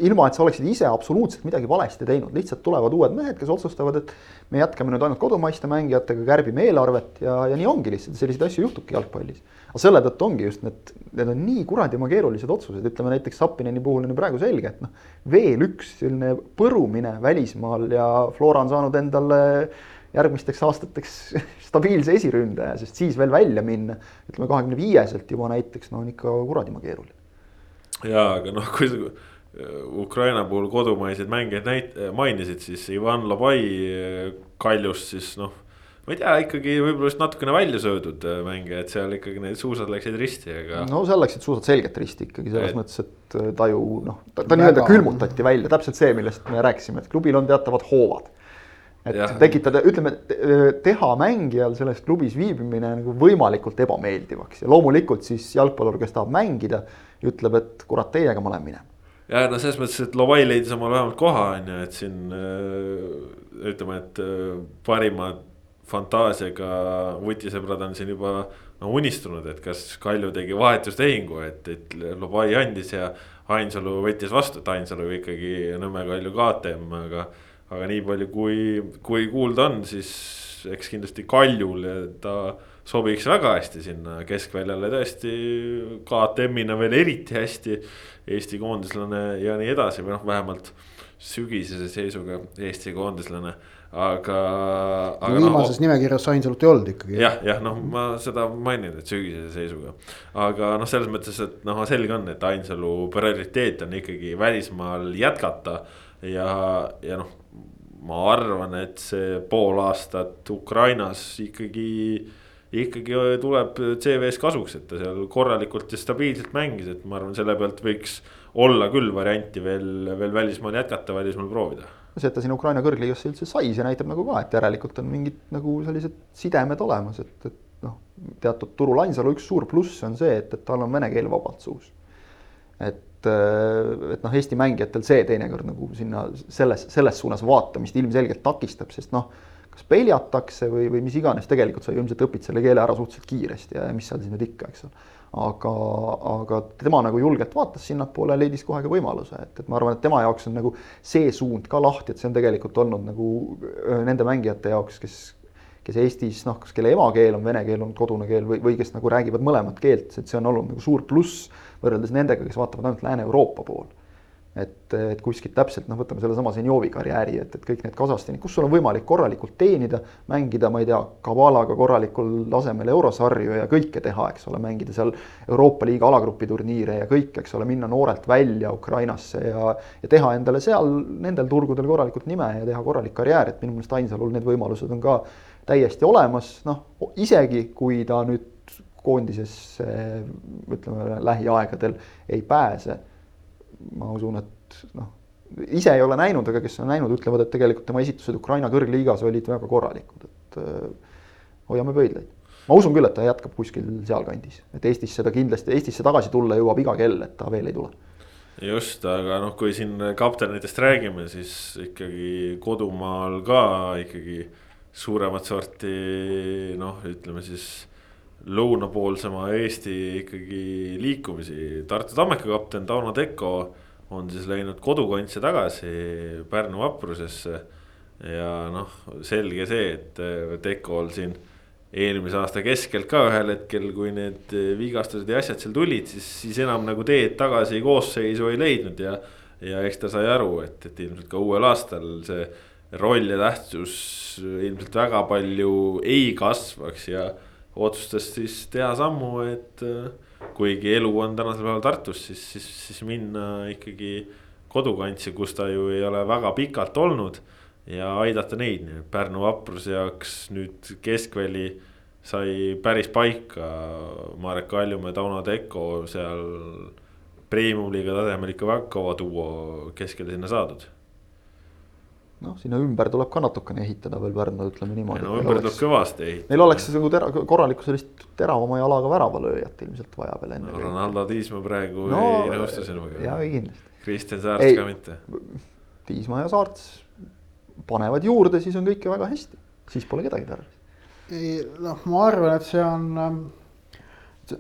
ilma et sa oleksid ise absoluutselt midagi valesti teinud, lihtsalt tulevad uued mehed, kes otsustavad, et me jätkame nüüd ainult kodumaiste mängijatega, kärbime eelarvet ja, ja nii ongi lihtsalt, selliseid asju juhtubki jalgpallis. aga selle tõttu ongi just need, need on nii kuradima keerulised otsused, ütleme näiteks Sapineni puhul on ju praegu selge, et noh, veel üks selline põrumine välismaal ja Flora on saanud endale järgmisteks aastateks stabiilse esiründaja, sest siis veel välja minna, ütleme kahekümne viieselt juba näiteks, no on ikka kuradima keeruline jaa, aga noh, kui sa Ukraina puhul kodumaiseid mängijaid näit-, mainisid, siis Ivan Labai Kaljust siis noh. ma ei tea, ikkagi võib-olla just natukene välja söödud mängija, et seal ikkagi need suusad läksid risti, aga. no seal läksid suusad selgelt risti ikkagi selles et... mõttes, et ta ju noh, ta, ta nii-öelda külmutati välja, täpselt see, millest me rääkisime, et klubil on teatavad hoovad et ja. tekitada, ütleme, teha mängijal selles klubis viibimine nagu võimalikult ebameeldivaks ja loomulikult siis jalgpallur, kes tahab mängida ütleb, et kurat, teiega ma lähen minema. ja no selles mõttes, et Lovai leidis omale vähemalt koha on ju, et siin ütleme, et parima fantaasiaga vutisõbrad on siin juba no unistunud, et kas Kalju tegi vahetustehingu, et, et Lovai andis ja Ainsalu võttis vastu, et Ainsalu ikkagi Nõmme Kalju KTM, aga. Aga nii palju, kui, kui kuulda on, siis eks kindlasti Kaljul ja ta sobiks väga hästi sinna keskväljale tõesti KTM-ina veel eriti hästi. Eesti koondislane ja nii edasi või noh, vähemalt sügisese seisuga Eesti koondislane, aga, aga. No, viimases no, nimekirjas Ainsalut ei olnud ikkagi. jah, jah, noh, ma seda mainin, et sügisese seisuga. aga noh, selles mõttes, et noh, selge on, et Ainsalu prioriteet on ikkagi välismaal jätkata ja, ja noh ma arvan, et see pool aastat Ukrainas ikkagi ikkagi tuleb CV-s kasuks, et ta seal korralikult ja stabiilselt mängis, et ma arvan, selle pealt võiks olla küll varianti veel, veel välismaal jätkata, välismaal proovida. see, et ta sinna Ukraina kõrgliigasse üldse sai, see näitab nagu ka, et järelikult on mingid nagu sellised sidemed olemas, et, et noh, teatud turul Ainsalu üks suur pluss on see, et, et tal on vene keel vabalt suus. et, et noh, Eesti mängijatel see teinekord nagu sinna selles, selles suunas vaatamist ilmselgelt takistab, sest noh kas peljatakse või, või mis iganes, tegelikult sa ju ilmselt õpid selle keele ära suhteliselt kiiresti ja mis seal siis nüüd ikka, eks ole. aga, aga tema nagu julgelt vaatas sinnapoole leidis kohe ka võimaluse, et, et ma arvan, et tema jaoks on nagu see suund ka lahti, et see on tegelikult olnud nagu nende mängijate jaoks, kes kes Eestis noh, kas kelle emakeel on vene keel, on kodune keel või, või kes nagu räägivad mõlemat keelt, et see on olnud nagu suur pluss võrreldes nendega, kes vaatavad ainult Lääne-Euroopa poole et, et kuskilt täpselt noh, võtame sellesama Zenjovi karjääri, et, et kõik need Kasahstani, kus sul on võimalik korralikult teenida, mängida, ma ei tea, Kabalaga korralikul tasemel eurosarju ja kõike teha, eks ole, mängida seal Euroopa liiga alagrupi turniire ja kõik, eks ole, minna noorelt välja Ukrainasse ja ja teha endale seal nendel turgudel korralikult nime ja teha korralik karjäär, et minu meelest Ainsalul need võimalused on ka täiesti olemas, noh, isegi kui ta nüüd koondisesse ütleme lähiaegadel ei pääse ma usun, et noh, ise ei ole näinud, aga kes on näinud, ütlevad, et tegelikult tema esitused Ukraina kõrgliigas olid väga korralikud, et äh, hoiame pöidlaid. ma usun küll, et ta jätkab kuskil sealkandis, et Eestisse ta kindlasti, Eestisse tagasi tulla jõuab iga kell, et ta veel ei tule just, aga noh, kui siin kaptenitest räägime, siis ikkagi kodumaal ka ikkagi suuremat sorti noh, ütleme siis lõunapoolsema Eesti ikkagi liikumisi. Tartu Tammeka kapten Tauno Teko on siis läinud kodukantse tagasi Pärnu vaprusesse. ja noh, selge see, et Tekol siin eelmise aasta keskelt ka ühel hetkel, kui need vigastused ja asjad seal tulid, siis, siis enam nagu teed tagasi koosseisu ei leidnud ja. ja eks ta sai aru, et, et ilmselt ka uuel aastal see roll ja tähtsus ilmselt väga palju ei kasvaks ja otsustas siis teha sammu, et äh, kuigi elu on tänasel päeval Tartus, siis, siis, siis minna ikkagi kodukantsi, kus ta ju ei ole väga pikalt olnud. ja aidata neid, nii et Pärnu vapruse jaoks nüüd keskväli sai päris paika. Marek Kaljumäe, Tauno Teko seal premium-liiga tasemel ikka väga kõva duo keskele sinna saadud noh, sinna ümber tuleb ka natukene ehitada veel Pärnu, ütleme niimoodi. no ümber tuleb kõvasti ehitada. Neil oleks nagu tera-, korralikku sellist teravama jalaga väravalööjat ilmselt vaja veel enne no,. Ronaldo Tiismaa praegu no, ei nõustu sinuga. jaa, kindlasti. Kristjan Saarts ka mitte. Tiismaa ja Saarts panevad juurde, siis on kõik ju väga hästi, siis pole kedagi tarvis. noh, ma arvan, et see on ähm,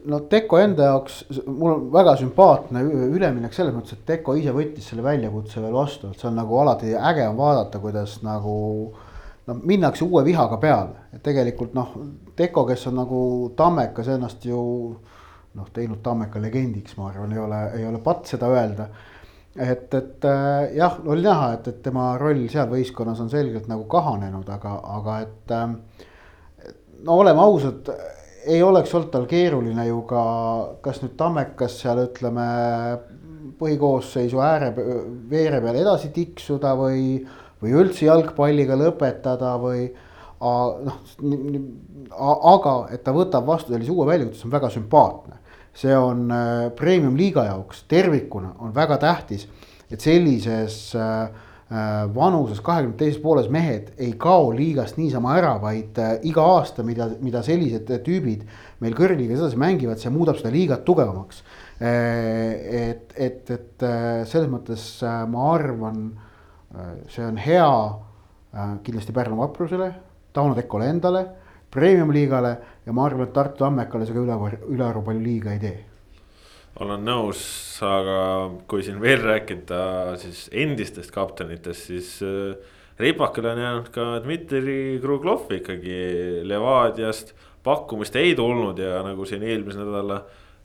no Teko enda jaoks, mul on väga sümpaatne üleminek selles mõttes, et Teko ise võttis selle väljakutse veel vastu, et see on nagu alati äge on vaadata, kuidas nagu. no minnakse uue vihaga peale, et tegelikult noh, Teko, kes on nagu Tammekas ennast ju noh, teinud Tammeka legendiks, ma arvan, ei ole, ei ole patt seda öelda. et, et äh, jah, oli näha, et, et tema roll seal võistkonnas on selgelt nagu kahanenud, aga, aga et äh, no oleme ausad ei oleks olnud tal keeruline ju ka, kas nüüd Tammekas seal ütleme põhikoosseisu ääre, veere peal edasi tiksuda või, või üldse jalgpalliga lõpetada või noh, aga et ta võtab vastu sellise uue väljakutse, on väga sümpaatne. see on äh, premium liiga jaoks tervikuna on väga tähtis, et sellises Äh, vanuses kahekümne teises pooles mehed ei kao liigast niisama ära, vaid äh, iga aasta, mida, mida sellised tüübid meil kõrgliigas edasi mängivad, see muudab seda liigat tugevamaks. Äh, et, et, et selles mõttes ma arvan, see on hea kindlasti Pärnu vaprusele, Tauno Tekkole endale, premium-liigale ja ma arvan, et Tartu Tammekale see ka üle, ülearu palju liiga ei tee olen nõus, aga kui siin veel rääkida siis endistest kaptenitest, siis äh, ripakile on jäänud ka Dmitri Kruglov ikkagi Levadiast. pakkumist ei tulnud ja nagu siin eelmise nädala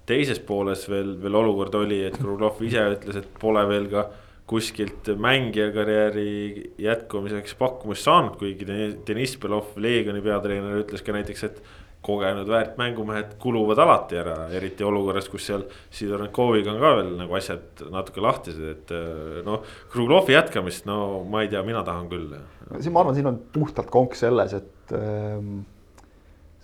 teises pooles veel, veel olukord oli, et Kruglov ise ütles, et pole veel ka kuskilt mängija karjääri jätkumiseks pakkumist saanud, kuigi Deniss Belov, Leegioni peatreener, ütles ka näiteks, et kogenud väärt mängumehed kuluvad alati ära, eriti olukorras, kus seal Sidorenkoviga on ka veel nagu asjad natuke lahtised, et äh, noh. Kruglovi jätkamist, no ma ei tea, mina tahan küll. siin ma arvan, siin on puhtalt konks selles, et ähm,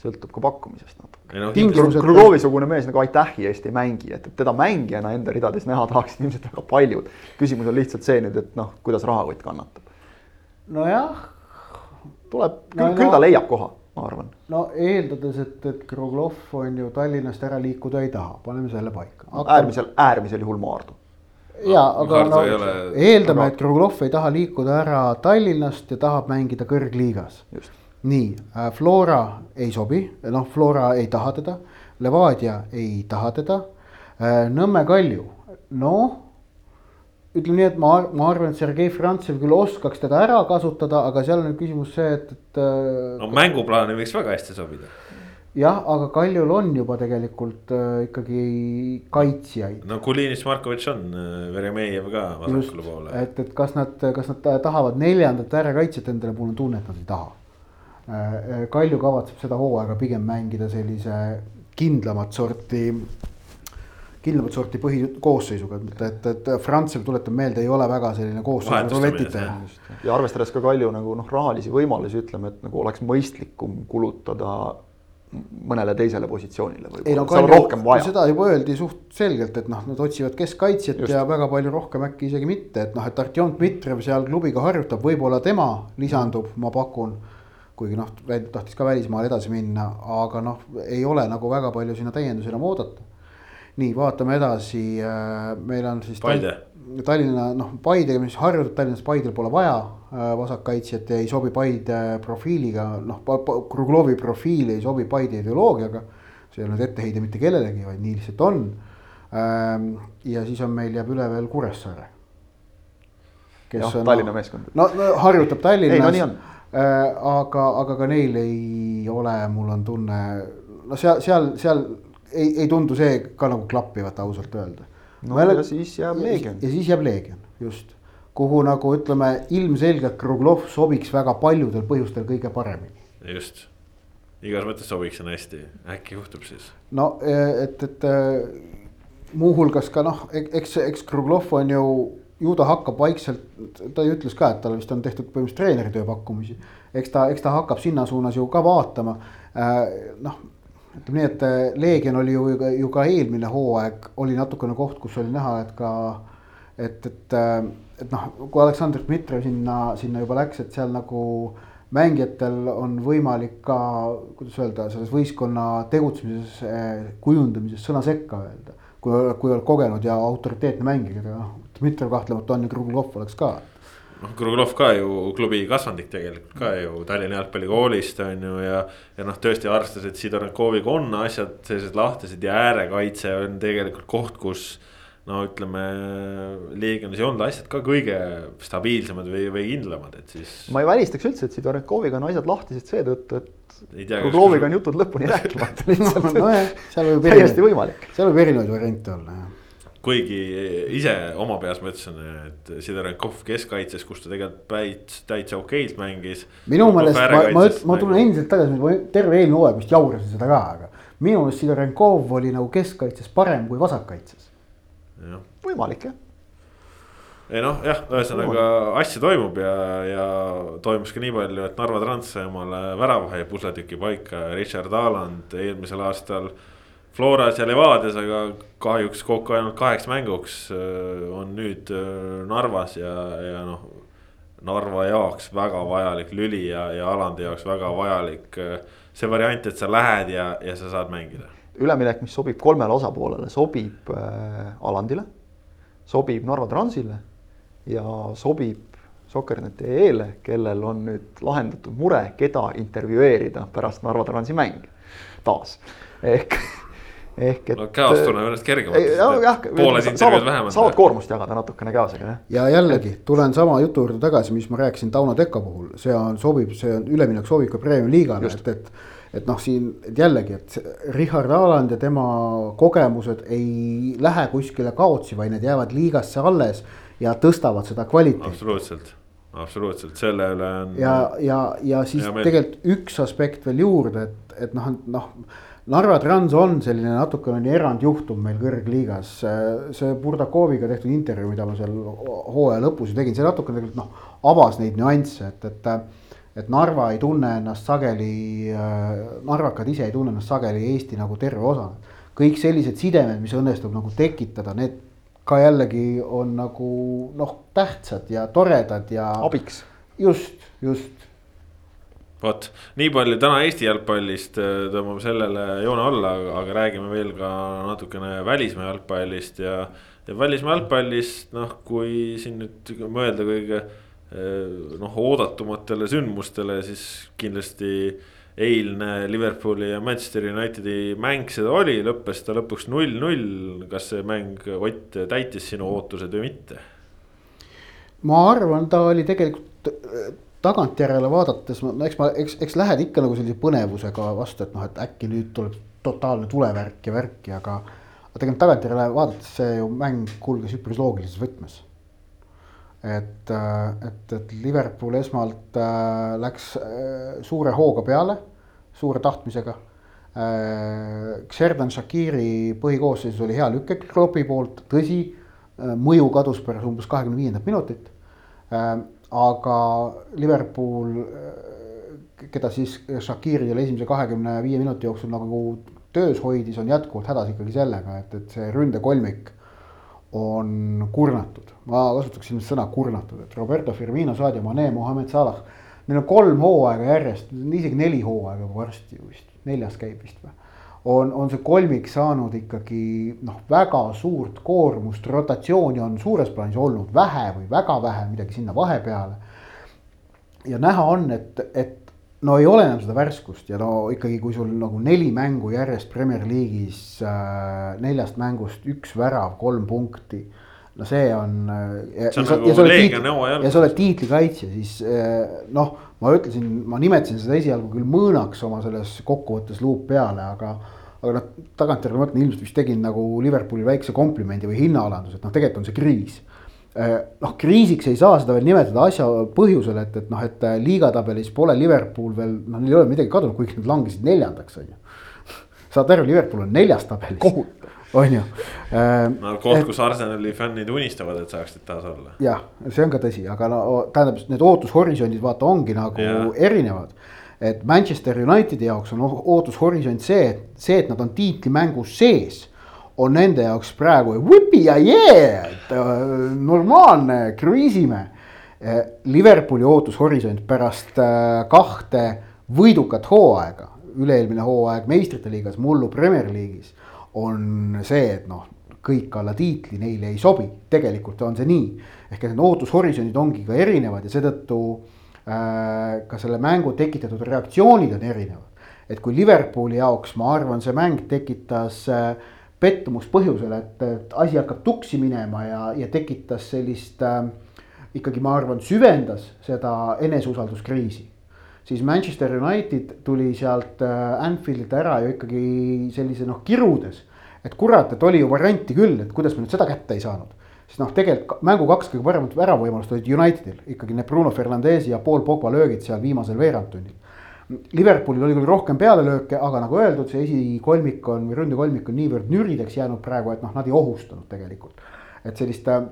sõltub ka pakkumisest natuke no,. Kruglovi-sugune mees nagu aitähi eest ei mängi, et teda mängijana enda ridades näha tahaksid ilmselt väga paljud. küsimus on lihtsalt see nüüd, et noh, kuidas rahakott kannatab. nojah. tuleb, küll, küll ta leiab koha ma arvan. no eeldades, et, et Kruglov on ju Tallinnast ära liikuda ei taha, paneme selle paika Aga.... äärmisel, äärmisel juhul Maardu. ja, aga no eeldame, et Kruglov ei taha liikuda ära Tallinnast ja tahab mängida kõrgliigas. nii äh,, Flora ei sobi, noh, Flora ei taha teda, Levadia ei taha teda äh,, Nõmme Kalju, noh ütleme nii, et ma, ma arvan, et Sergei Frantsev küll oskaks teda ära kasutada, aga seal on küsimus see, et, et. Äh, no mänguplaani võiks väga hästi sobida. jah, aga Kaljul on juba tegelikult äh, ikkagi kaitsjaid. no Kulinis Markovitš on, äh, Veremejev ka vasakule poole. et, et kas nad, kas nad tahavad neljandat äärekaitsjat endale, mul on tunne, et nad ei taha. Äh, Kalju kavatseb seda hooaega pigem mängida sellise kindlamat sorti kindlamat sorti põhikoosseisuga, et, et, et Frantsil, tuletan meelde, ei ole väga selline koosseisu ruletitaja. ja arvestades ka Kalju nagu noh, rahalisi võimalusi, ütleme, et nagu oleks mõistlikum kulutada mõnele teisele positsioonile ei no Kalju, seda juba öeldi suht selgelt, et noh, nad otsivad keskkaitsjat Just. ja väga palju rohkem äkki isegi mitte, et noh, et Artjom Dmitrijev seal klubiga harjutab, võib-olla tema lisandub, ma pakun. kuigi noh, tahtis ka välismaale edasi minna, aga noh, ei ole nagu väga palju sinna täiendusi enam oodata nii, vaatame edasi, äh, meil on siis Paide. Tallinna, noh, Paidega, mis harjutab Tallinnas, Paidel pole vaja äh, vasakkaitsjat ja ei sobi Paide profiiliga, noh, Kruglovi profiil ei sobi Paide ideoloogiaga. see ei ole nüüd etteheide mitte kellelegi, vaid nii lihtsalt on. Ähm, ja siis on meil jääb üle veel Kuressaare. jah, Tallinna meeskond. no, no harjutab Tallinnas. ei, no nii on äh, aga, aga ka neil ei ole, mul on tunne, no seal, seal, seal ei, ei tundu see ka nagu klappivat ausalt öelda. no Mäle... ja siis jääb Leegion. ja siis jääb Leegion, just. kuhu nagu ütleme, ilmselgelt Kruglov sobiks väga paljudel põhjustel kõige paremini. just, igas mõttes sobiks sinna hästi, äkki juhtub siis. no et, et muuhulgas ka noh, eks, eks Kruglov on ju ju ta hakkab vaikselt, ta ju ütles ka, et tal vist on tehtud põhimõtteliselt treeneritöö pakkumisi. eks ta, eks ta hakkab sinna suunas ju ka vaatama. noh, ütleme nii, et äh, Leegion oli ju, ju ka eelmine hooaeg oli natukene koht, kus oli näha, et ka. et, et, äh, et noh, kui Aleksandr Dmitrijev sinna, sinna juba läks, et seal nagu mängijatel on võimalik ka, kuidas öelda, selles võistkonna tegutsemises, eh, kujundamises sõna sekka öelda. kui, kui oled kogenud ja autoriteetne mängija, noh, Dmitrijev kahtlemata on ja Kruglov oleks ka noh, Kruglov ka ju klubi kasvandik tegelikult ka ju Tallinna jalgpallikoolist on ju ja. ja noh, tõesti arvestades, et Sidorenkoviga on asjad sellised lahtised ja äärekaitse on tegelikult koht, kus no ütleme, Leegionis ei olnud asjad ka kõige stabiilsemad või, või kindlamad, et siis. ma ei välistaks üldse, et Sidorenkoviga on asjad lahtised seetõttu, et Krugloviga on jutud lõpuni rääkimata lihtsalt no, no, täiesti võimalik. seal võib erinevaid variante olla, jah kuigi ise oma peas mõtlesin, et Siderenkov keskkaitses, kus ta tegelikult päits, täitsa okeilt mängis. minu meelest ma, ma, ma tulen endiselt tagasi, ma terve eelmine hooaeg vist jaurasin seda ka, aga minu meelest Siderenkov oli nagu keskkaitses parem kui vasakkaitses. võimalik jah. Ei noh, jah, ühesõnaga asja toimub ja, ja toimus ka nii palju, et Narva Trans sai omale väravahe pusletüki paika, Richard Aland eelmisel aastal äh, Floras ja Levadias, aga kahjuks kokku ainult kaheks mänguks äh, on nüüd äh, Narvas ja, ja noh. Narva jaoks väga vajalik lüli ja, ja Alandi jaoks väga vajalik äh, see variant, et sa lähed ja, ja sa saad mängida. üleminek, mis sobib kolmele osapoolele, sobib äh, Alandile, sobib Narva Transile ja sobib Sokkerneti.ee-le, kellel on nüüd lahendatud mure, keda intervjueerida pärast Narva Transi mänge taas ehk ehk et. no käos tunneb ennast kergemalt. pooled intervjuud vähemalt. saavad koormust jagada natukene käosega, jah. ja jällegi tulen sama jutu juurde tagasi, mis ma rääkisin Tauno Tekka puhul, see on, sobib, see on, üleminek sobib ka Premium-liigale, et, et. et noh, siin et jällegi, et Richard Aland ja tema kogemused ei lähe kuskile kaotsi, vaid need jäävad liigasse alles ja tõstavad seda kvaliteeti. absoluutselt absoluutselt, selle üle on. ja, ja, ja siis tegelikult üks aspekt veel juurde, et, et noh, noh Narva Trans on selline natukene erandjuhtum meil kõrgliigas. see Burdakoviga tehtud intervjuu, mida ma seal hooaja lõpus ju tegin, see natukene tegelikult noh, avas neid nüansse, et, et. et Narva ei tunne ennast sageli, narvakad ise ei tunne ennast sageli Eesti nagu terve osa. kõik sellised sidemed, mis õnnestub nagu tekitada, need ka jällegi on nagu noh, tähtsad ja toredad ja. abiks. just, just vot, nii palju täna Eesti jalgpallist, äh, tõmbame sellele joone alla, aga räägime veel ka natukene välismaa jalgpallist ja. ja välismaa jalgpallist, noh, kui siin nüüd mõelda kõige äh, noh, oodatumatele sündmustele, siis kindlasti eilne Liverpooli ja Manchester Unitedi mäng seda oli, lõppes ta lõpuks null-null. kas see mäng, Ott, täitis sinu ootused või mitte? ma arvan, ta oli tegelikult tagantjärele vaadates, no eks ma, eks, eks lähed ikka nagu sellise põnevusega vastu, et noh, et äkki nüüd tuleb totaalne tulevärk ja värki, aga. aga tegelikult tagantjärele vaadates see ju mäng kulges üpris loogilises võtmes. et, et, et Liverpool esmalt äh, läks äh, suure hooga peale, suure tahtmisega äh,. Xherdan Shakiri põhikoosseisus oli hea lüke Kloppi poolt, tõsi äh,, mõju kadus pärast umbes kahekümne viiendat minutit äh, aga Liverpool, keda siis Shakiri selle esimese kahekümne viie minuti jooksul nagu töös hoidis, on jätkuvalt hädas ikkagi sellega, et, et see ründekolmik on kurnatud. ma kasutaksin sõna kurnatud, et Roberto Firmino, Sadio Mane, Mohamed Salah. Neil on kolm hooaega järjest, isegi neli hooaega varsti vist, neljas käib vist või on, on see kolmik saanud ikkagi noh, väga suurt koormust, rotatsiooni on suures plaanis olnud vähe või väga vähe, midagi sinna vahepeale. ja näha on, et, et no ei ole enam seda värskust ja no ikkagi, kui sul nagu neli mängu järjest Premier League'is äh, neljast mängust üks värav, kolm punkti no see on. Äh, see on nagu ja, sa oled tiitlikaitsja, siis äh, noh, ma ütlesin, ma nimetasin seda esialgu küll mõõnaks oma selles kokkuvõttes luup peale, aga. aga noh, tagantjärele mõtlen, ilmselt vist tegin nagu Liverpooli väikse komplimendi või hinnaalanduse, et noh, tegelikult on see kriis äh, noh, kriisiks ei saa seda veel nimetada asja põhjusel, et, et noh, et liigatabelis pole Liverpool veel, noh, neil ei ole midagi kadunud, kuigi nad langesid neljandaks, on ju. saad aru, Liverpool on neljas tabelis. kohutav on ju äh,. no koht, kus Arsenali fännid unistavad, et saaksid taas olla. jah, see on ka tõsi, aga no tähendab, need ootushorisondid vaata ongi nagu ja. erinevad. et Manchester Unitedi jaoks on ootushorisont see, et see, et nad on tiitlimängus sees, on nende jaoks praegu whipi ja yeah, et äh, normaalne, kruiisime. Liverpooli ootushorisont pärast äh, kahte võidukat hooaega, üle-eelmine hooaeg meistrite liigas, mullu Premier League'is. On see, et noh, kõik alla tiitli neile ei sobi, tegelikult on see nii. ehk need ootushorisondid ongi ka erinevad ja seetõttu äh, ka selle mängu tekitatud reaktsioonid on erinevad. et kui Liverpooli jaoks, ma arvan, see mäng tekitas äh, pettumust põhjusel, et, et asi hakkab tuksi minema ja, ja tekitas sellist äh, ikkagi ma arvan, süvendas seda eneseusalduskriisi. Siis Manchester United tuli sealt äh, Anfieldilt ära ju ikkagi sellise noh, kirudes. et kurat, et oli ju varianti küll, et kuidas me nüüd seda kätte ei saanud. siis noh, tegelikult mängu kaks kõige paremat väravavõimalust olid Unitedil, ikkagi need Bruno Fernandesi ja Paul Pogba löögid seal viimasel veerandtunnil. Liverpoolil oli küll rohkem pealelööke, aga nagu öeldud, see esikolmik on või ründekolmik on niivõrd nürideks jäänud praegu, et noh, nad ei ohustanud tegelikult. et sellist äh,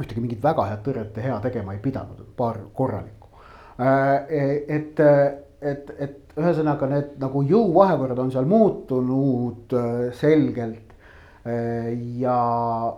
ühtegi mingit väga head tõrjet hea tegema ei pidanud, paar korralikku. Äh, et, et, et ühesõnaga need nagu jõuvahekordad on seal muutunud äh, selgelt. Äh, ja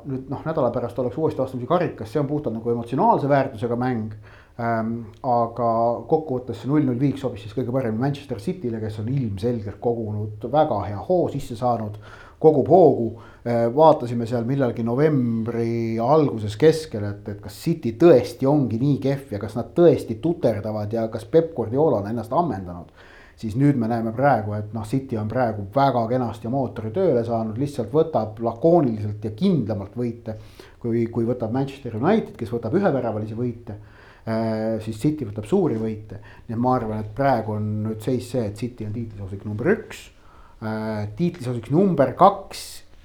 nüüd noh, nädala pärast oleks uuesti astumise karikas, see on puhtalt nagu emotsionaalse väärtusega mäng ähm,. aga kokkuvõttes see null-null viik sobis siis kõige paremini Manchester City'le, kes on ilmselgelt kogunud väga hea hoo sisse saanud kogub hoogu. Äh, vaatasime seal millalgi novembri alguses keskel, et, et kas City tõesti ongi nii kehv ja kas nad tõesti tuterdavad ja kas Peep Guardiola on ennast ammendanud. siis nüüd me näeme praegu, et noh, City on praegu väga kenasti mootori tööle saanud, lihtsalt võtab lakooniliselt ja kindlamalt võite. kui, kui võtab Manchester United, kes võtab üheväravalisi võite äh, siis City võtab suuri võite. nii et ma arvan, et praegu on nüüd seis see, et City on tiitlisoosik number üks äh, tiitlisoosiks number kaks,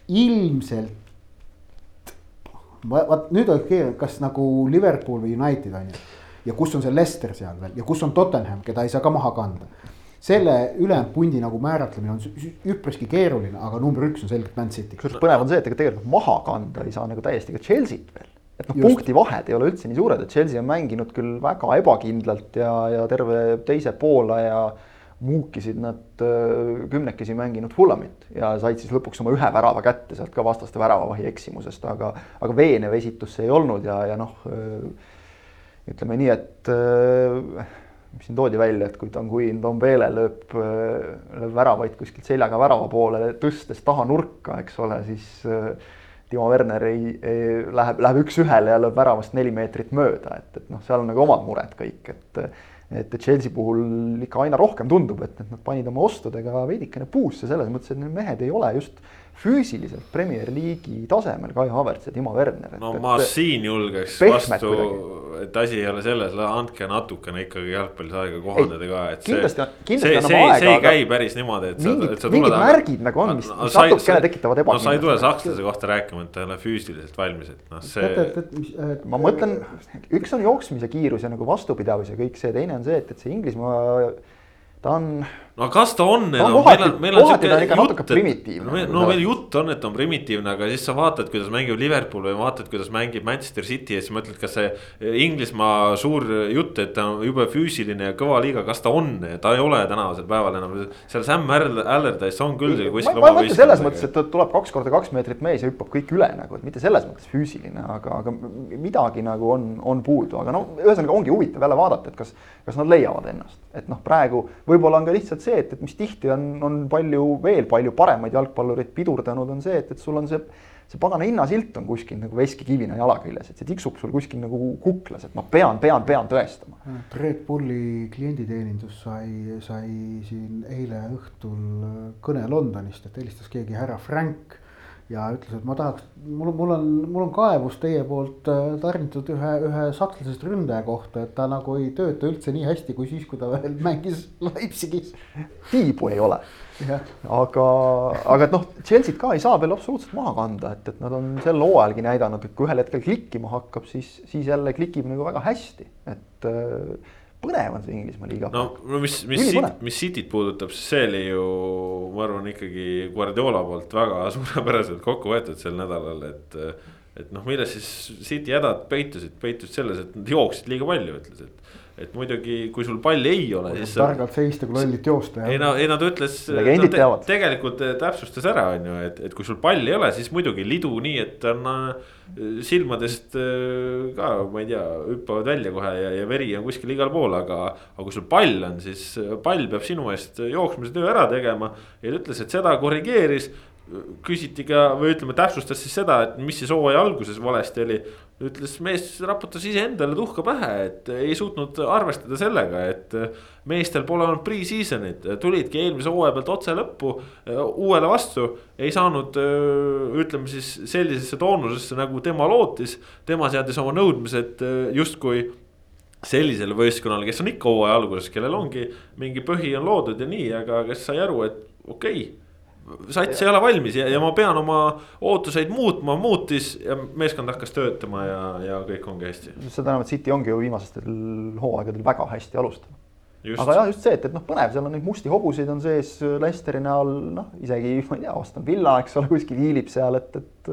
ilmselt. vaat nüüd oleks keeruline, kas nagu Liverpool või United on ju. ja kus on see Leicester seal veel ja kus on Tottenham, keda ei saa ka maha kanda. selle ülejäänud pundi nagu määratlemine on üpriski keeruline, aga number üks on selgelt Man City. kusjuures põnev on see, et ega tegelikult maha kanda ei saa nagu täiesti ka Chelsea't veel et noh, punktivahed ei ole üldse nii suured, et Chelsea on mänginud küll väga ebakindlalt ja, ja terve teise poole ja muukisid nad äh, kümnekesi mänginud Fulhamit ja said siis lõpuks oma ühe värava kätte sealt ka vastaste väravavahi eksimusest, aga, aga veenev esitus see ei olnud ja, ja noh, äh, ütleme nii, et äh, mis siin toodi välja, et kui Tanguy Ndombele lööb, lööb väravaid kuskilt seljaga värava poole, tõstes taha nurka, eks ole, siis Timo Werner ei, ei, läheb, läheb üks-ühele ja lööb väravast neli meetrit mööda, et, et noh, seal on nagu omad mured kõik, et et Chelsea puhul ikka aina rohkem tundub, et, et nad panid oma ostudega veidikene puusse selles mõttes, et need mehed ei ole just füüsiliselt Premier League'i tasemel, Kai Havertz ja Timo Werner. no ma siin julgeks vastu, et asi ei ole selles, andke natukene ikkagi jalgpallis aega kohaneda ka, et see. kindlasti, kindlasti annab aega. see ei käi päris niimoodi, et sa, et sa tuled. mingid märgid nagu on, mis, mis natukene tekitavad ebakindlust. no sa ei tule sakslase kohta rääkima, et ta ei ole füüsiliselt valmis, et noh, see. ma mõtlen, üks on jooksmise kiirus ja nagu vastupidavus ja kõik see, teine on see, et, et see Inglismaa ta on. No kas ta on enam, meil on, meil on siuke jutt, et no, no meil jutt on, et on primitiivne, aga siis sa vaatad, kuidas mängib Liverpool või vaatad, kuidas mängib Manchester City ja siis mõtled, kas see Inglismaa suur jutt, et ta on jube füüsiline ja kõva liiga, kas ta on, ta ei ole tänasel päeval enam. seal Sam Allardyce on küll kuskil. ma ei mõtle selles mõttes, et ta tuleb kaks korda kaks meetrit mees ja hüppab kõik üle nagu, et mitte selles mõttes füüsiline, aga, aga midagi nagu on, on puudu, aga no ühesõnaga ongi huvitav jälle vaadata, et kas, kas nad leiavad ennast, et noh, praegu võib-olla on ka lihtsalt see, et, et mis tihti on, on palju, veel palju paremaid jalgpallureid pidurdanud, on see, et, et sul on see, see pagana hinnasilt on kuskil nagu veskikivina jala küljes, et see tiksub sul kuskil nagu kuklas, et ma pean, pean, pean tõestama. Red Bulli klienditeenindus sai, sai siin eile õhtul kõne Londonist, et helistas keegi härra Frank ja ütles, et ma tahaks, mul, mul on, mul on kaebus teie poolt äh, tarnitud ühe, ühe sakslasest ründaja kohta, et ta nagu ei tööta üldse nii hästi kui siis, kui ta veel mängis Leipzigis. tiibu ei ole. aga, aga et noh, Chelsea't ka ei saa veel absoluutselt maha kanda, et, et nad on sel hooajalgi näidanud, et kui ühel hetkel klikkima hakkab, siis, siis jälle klikib nagu väga hästi, et äh, põnev on see Inglismaa liiga. no, no mis, mis, mis Cityt puudutab, siis see oli ju, ma arvan, ikkagi Guardiola poolt väga suurepäraselt kokku võetud sel nädalal, et. et noh, milles siis City hädad peitusid, peitusid selles, et nad jooksid liiga palju, ütles, et. Et muidugi, kui sul palli ei ole, siis. targalt seista, kui lollid joosta. ei no, ei no ta ütles. no, teavad. tegelikult täpsustas ära, on ju, et, et kui sul palli ei ole, siis muidugi lidu nii, et on äh, silmadest äh, ka, ma ei tea, hüppavad välja kohe ja, ja veri on kuskil igal pool, aga. aga kui sul pall on, siis pall peab sinu eest jooksmise töö ära tegema ja ta ütles, et seda korrigeeris küsiti ka või ütleme, täpsustas siis seda, et mis siis hooaja alguses valesti oli. ütles mees raputas iseendale tuhka pähe, et ei suutnud arvestada sellega, et meestel pole olnud pre-season'it, tulidki eelmise hooaja pealt otse lõppu uuele vastu. ei saanud, ütleme siis sellisesse toonusesse nagu tema lootis, tema seadis oma nõudmised justkui sellisele võistkonnale, kes on ikka hooaja alguses, kellel ongi mingi põhi on loodud ja nii, aga kes sai aru, et okei okay, sats ei ole valmis ja, ja ma pean oma ootuseid muutma, muutis ja meeskond hakkas töötama ja, ja kõik ongi hästi. seda enam, et City ongi ju viimastel hooaegadel väga hästi alustanud. aga jah, just see, et, et noh, põnev, seal on neid musti hobuseid on sees Leicesteri näol, noh isegi ma ei tea, Aston Villa, eks ole, kuskil hiilib seal, et, et,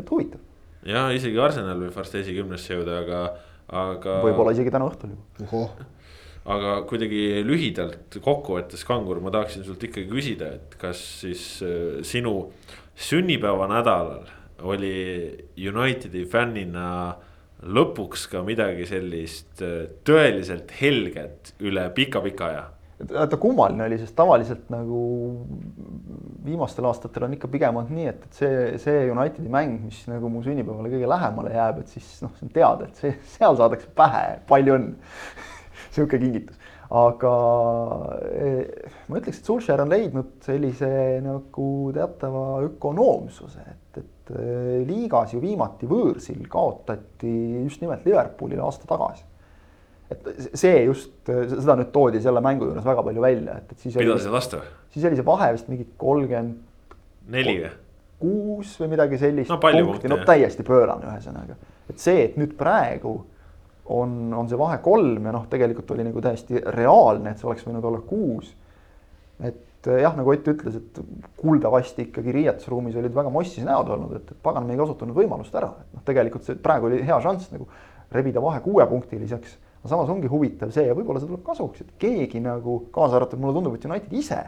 et huvitav. ja isegi Arsenal võib varsti esikümnesse jõuda, aga, aga. võib-olla isegi täna õhtul juba aga kuidagi lühidalt kokkuvõttes, Kangur, ma tahaksin sult ikkagi küsida, et kas siis äh, sinu sünnipäevanädalal oli Unitedi fännina lõpuks ka midagi sellist äh, tõeliselt helget üle pika-pika aja? vaata kummaline oli, sest tavaliselt nagu viimastel aastatel on ikka pigem olnud nii, et, et see, see Unitedi mäng, mis nagu mu sünnipäevale kõige lähemale jääb, et siis noh, see on teada, et see, seal saadakse pähe, palju õnne sihuke kingitus. aga eh, ma ütleks, et Sulcher on leidnud sellise nagu teatava ökonoomsuse, et, et eh, liigas ju viimati võõrsil kaotati just nimelt Liverpoolile aasta tagasi et see just, seda nüüd toodi selle mängu juures väga palju välja, et, et siis. pidasid vastu? siis oli see vahe vist mingi kolmkümmend. neli või? kuus või midagi sellist no, no täiesti pöörane ühesõnaga. et see, et nüüd praegu on, on see vahe kolm ja noh, tegelikult oli nagu täiesti reaalne, et see oleks võinud olla kuus. et eh, jah, nagu Ott ütles, et kuuldavasti ikkagi riietusruumis olid väga mossis näod olnud, et, et pagan, me ei kasutanud võimalust ära, et noh, tegelikult see praegu oli hea šanss nagu rebida vahe kuuepunktiliseks. aga samas ongi huvitav see ja võib-olla see tuleb kasuks, et keegi nagu, kaasa arvatud mulle tundub, et United ise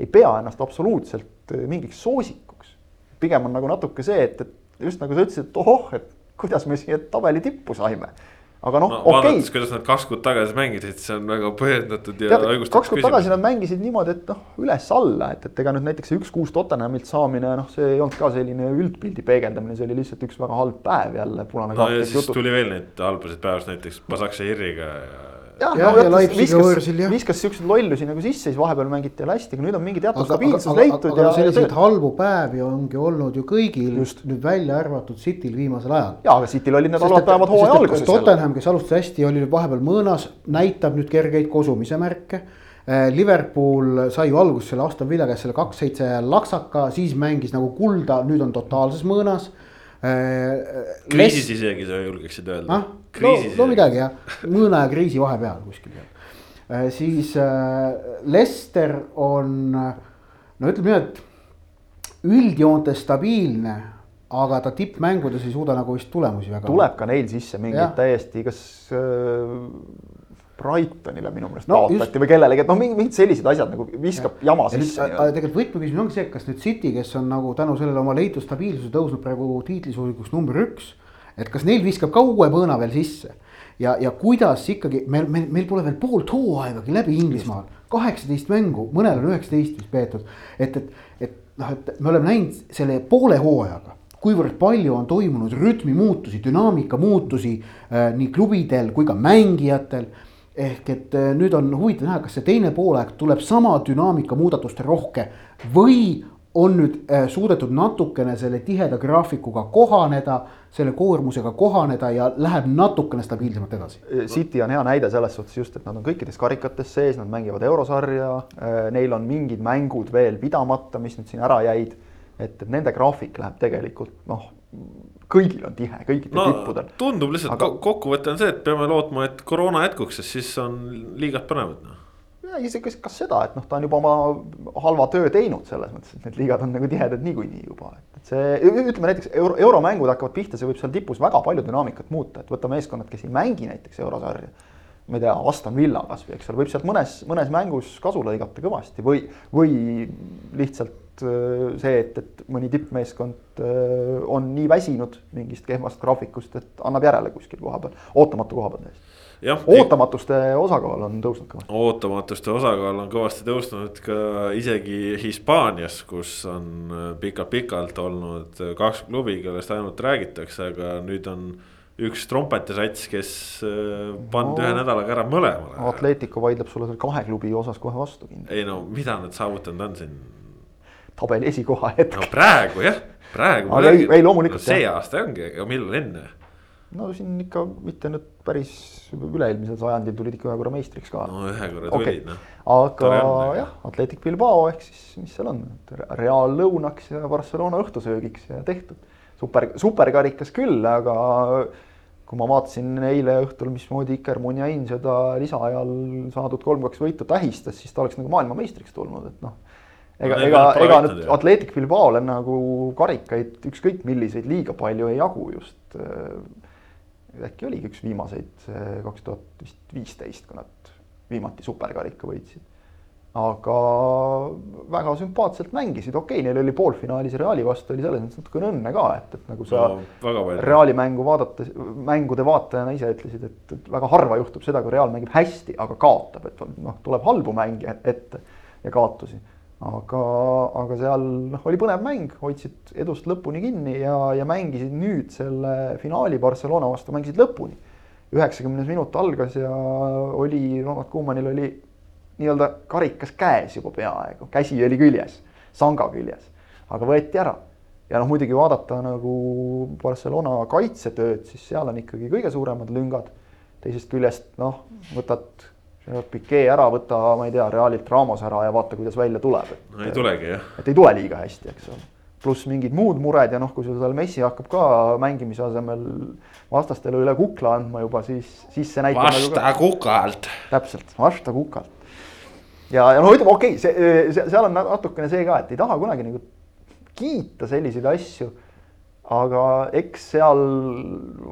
ei pea ennast absoluutselt eh, mingiks soosikuks. pigem on nagu natuke see, et, et just nagu sa ütlesid, et ohoh, et kuidas me siia tabeli tippu saime aga noh no,, okei okay.. vaadates, kuidas nad kaks kuud tagasi mängisid, see on väga põhjendatud ja õigustatud. kaks kuud tagasi nad mängisid niimoodi, et noh, üles-alla, et, et ega nüüd näiteks see üks-kuus Tottenhamilt saamine, noh, see ei olnud ka selline üldpildi peegeldamine, see oli lihtsalt üks väga halb päev jälle, punane kaart no,. ja siis jutud. tuli veel neid halbasid päevasid, näiteks Pasakse Irriga ja jah ja, no, ja viskas, võõrsil, viskas siukseid lollusi nagu sisse, siis vahepeal mängiti jälle hästi, aga nüüd on mingi teatud stabiilsus leitud. aga, aga selliseid halbu päevi ongi olnud ju kõigil Just. nüüd välja arvatud Cityl viimasel ajal. ja, aga Cityl olid need halvad päevad hooaja alguses. Tottenham, kes alustas hästi, oli nüüd vahepeal mõõnas, näitab nüüd kergeid kosumise märke eh, Liverpool sai ju alguses selle Aston Villa käest selle kaks-seitse laksaka, siis mängis nagu kulda, nüüd on totaalses mõõnas Äh, kriisis Les... isegi sa julgeksid öelda ah?. No, no midagi jah, mõõna ja kriisi vahepeal kuskil seal. Äh, siis äh, Lester on, no ütleme nii, et üldjoontes stabiilne aga ta tippmängudes ei suuda nagu vist tulemusi väga. tuleb ka neil sisse mingeid täiesti, kas äh, Brightonile minu meelest no, kaotati just... või kellelegi, et noh, mingid, sellised asjad nagu viskab ja. jama sisse. tegelikult võtmeküsimus ongi see, kas nüüd City, kes on nagu tänu sellele oma leitud stabiilsuse tõusnud praegu tiitlisuulikuks number üks. Et kas neil viskab ka uue põõna veel sisse? Ja, ja kuidas ikkagi meil, meil, meil pole veel poolt hooaegagi läbi Inglismaal. kaheksateist mängu, mõnel on üheksateist vist peetud, et, et, et noh, et me oleme näinud selle poole hooajaga kuivõrd palju on toimunud rütmi muutusi, dünaamika muutusi äh, nii klubidel kui ka mängijatel. Ehk et äh, nüüd on huvitav näha, kas see teine poolaeg tuleb sama dünaamika muudatuste rohke või on nüüd äh, suudetud natukene selle tiheda graafikuga kohaneda, selle koormusega kohaneda ja läheb natukene stabiilsemalt edasi. City on hea näide selles suhtes just, et nad on kõikides karikates sees, nad mängivad eurosarja, äh, neil on mingid mängud veel pidamata, mis nüüd siin ära jäid. et, et nende graafik läheb tegelikult noh kõigil on tihe, kõikidel no, tippudel. tundub lihtsalt Aga... kokkuvõte on see, et peame lootma, et koroona jätkuks, sest siis on liigad põnevad noh. Ja isegi kas seda, et noh, ta on juba oma halva töö teinud selles mõttes, et need liigad on nagu tihedad niikuinii juba, et see ütleme näiteks euro, euromängud hakkavad pihta, see võib seal tipus väga palju dünaamikat muuta, et võta meeskonnad, kes ei mängi näiteks eurosarja. Ma ei tea, Aston Villa kasvõi, eks ole, võib sealt mõnes, mõnes mängus kasu lõigata kõvasti või, või lihtsalt äh, see, et, et mõni tippmeeskond äh, on nii väsinud mingist kehvast graafikust, et annab järele kuskil koha peal, ootamatu koha peal täiesti ootamatuste osakaal on tõusnud kõvasti. ootamatuste osakaal on kõvasti tõusnud ka isegi Hispaanias, kus on pikalt-pikalt olnud kaks klubi, kellest ainult räägitakse, aga nüüd on üks trompetisats, kes äh, pannud no, ühe nädalaga ära mõlemale. Atletico vaidleb sulle seal kahe klubi osas kohe vastu kindlasti. ei no mida nad saavutanud on siin? tabeli esikoha hetk. no praegu jah, praegu. aga ei, ei loomulikult. see aasta ongi, aga millal enne? no siin ikka mitte nüüd päris üle-eelmisel sajandil tulid ikka ühe korra meistriks ka. no ühe korra okay. tulid noh. aga jah, Atletic Bilbao ehk siis, mis seal on, Real lõunaks ja Barcelona õhtusöögiks ja tehtud. super, superkarikas küll, aga kui ma vaatasin eile õhtul, mismoodi Iker Munjain seda lisaajal saadud kolm-kaks võitu tähistas, siis ta oleks nagu maailmameistriks tulnud, et noh ega no,, ega, ega nüüd Atletic Bilbaole nagu karikaid ükskõik milliseid liiga palju ei jagu just äkki oligi üks viimaseid, kaks tuhat vist viisteist, kui nad viimati superkarika võitsid. aga väga sümpaatselt mängisid, okei okay,, neil oli poolfinaalis Reali vastu oli selles mõttes natukene õnne ka, et, et nagu sa no, Reali mängu vaadates, mängude vaatajana ise ütlesid, et, et väga harva juhtub seda, kui Real mängib hästi, aga kaotab, et noh, tuleb halbu mänge ette ja kaotusi aga, aga seal noh, oli põnev mäng, hoidsid edust lõpuni kinni ja, ja mängisid nüüd selle finaali Barcelona vastu, mängisid lõpuni. üheksakümnes minut algas ja oli, Ronald Koemanil oli nii-öelda karikas käes juba peaaegu, käsi oli küljes, sanga küljes, aga võeti ära. ja noh, muidugi vaadata nagu Barcelona kaitsetööd, siis seal on ikkagi kõige suuremad lüngad. teisest küljest noh, võtad Pikee ära, võta, ma ei tea, Realilt Ramos ära ja vaata, kuidas välja tuleb. no ei tulegi jah. et ei tule liiga hästi, eks ole. pluss mingid muud mured ja noh, kui sul seal Messi hakkab ka mängimise asemel vastastele üle kukla andma juba, siis, siis see näitab. Nagu vasta nagu kukalt. täpselt, vasta kukalt. ja, ja no ütleme, okei okay,, see, see, seal on natukene see ka, et ei taha kunagi nagu kiita selliseid asju aga eks seal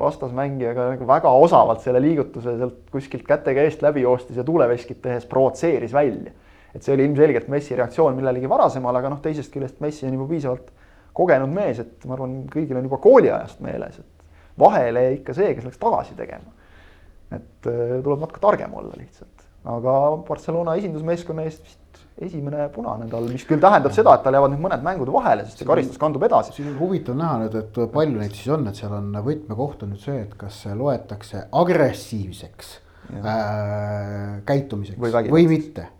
vastasmängijaga nagu väga osavalt selle liigutuse sealt kuskilt kätega eest läbi joostis ja tuuleveskit tehes provotseeris välja. et see oli ilmselgelt Messi reaktsioon millelegi varasemale, aga noh, teisest küljest Messi on juba piisavalt kogenud mees, et ma arvan, kõigil on juba kooliajast meeles, et vahele jäi ikka see, kes läks tagasi tegema. et äh, tuleb natuke targem olla lihtsalt, aga Barcelona esindusmeeskonna eest vist esimene punane tal, mis küll tähendab seda, et tal jäävad nüüd mõned mängud vahele, sest see karistus kandub edasi. siin on huvitav näha nüüd, et palju neid siis on, et seal on võtmekoht on nüüd see, et kas loetakse agressiivseks äh, käitumiseks või, või mitte äh,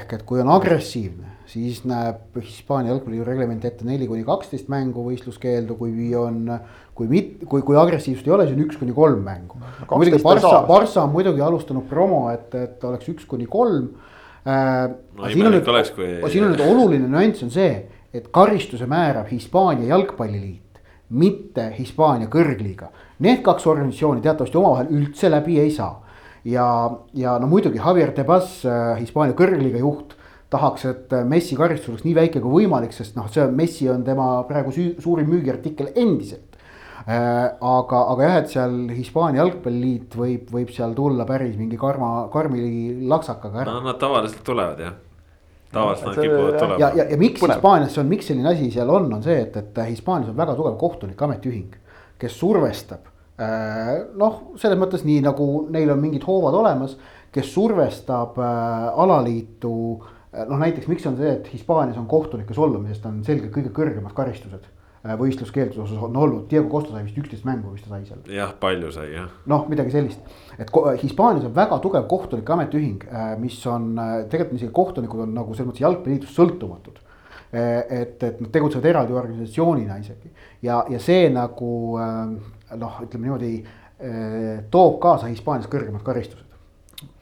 ehk et kui on agressiivne, siis näeb Hispaania jalgpallireglement ette neli kuni kaksteist mängu võistluskeeldu, kui on. kui mit-, kui, kui agressiivsust ei ole, siis on üks kuni kolm mängu no,. muidugi Barca, Barca on muidugi alustanud promo, et, et oleks üks kuni kolm. No siin on nüüd, oleks, kui... siin on nüüd oluline nüanss on see, et karistuse määrab Hispaania jalgpalliliit, mitte Hispaania kõrgliiga. Need kaks organisatsiooni teatavasti omavahel üldse läbi ei saa. ja, ja no muidugi Javier Tebas, äh, Hispaania kõrgliiga juht tahaks, et Messi karistus oleks nii väike kui võimalik, sest noh, see Messi on tema praegu süü, suurim müügiartikkel endiselt. Äh, aga, aga jah, et seal Hispaania jalgpalliliit võib, võib seal tulla päris mingi karma, karmi laksakaga ära. no nad tavaliselt tulevad jah tavaliselt nad kipuvad tulema. ja, ja, ja miks Põnev. Hispaanias see on, miks selline asi seal on, on see, et, et Hispaanias on väga tugev kohtunike ametiühing, kes survestab. Äh, noh, selles mõttes nii nagu neil on mingid hoovad olemas, kes survestab äh, alaliitu. Noh, näiteks miks on see, et Hispaanias on kohtunike solvamisest on selgelt kõige kõrgemad karistused Äh, võistluskeeldude osas on olnud, Diego Costa sai vist üksteist mängu vist ta sai seal. jah, palju sai jah. noh, midagi sellist, et Hispaanias on väga tugev kohtunike ametiühing, äh, mis on äh, tegelikult isegi kohtunikud on nagu selles mõttes jalgpalliliidust sõltumatud. et, et nad tegutsevad eraldi organisatsioonina isegi ja, ja see nagu noh, ütleme niimoodi toob kaasa Hispaanias kõrgemad karistused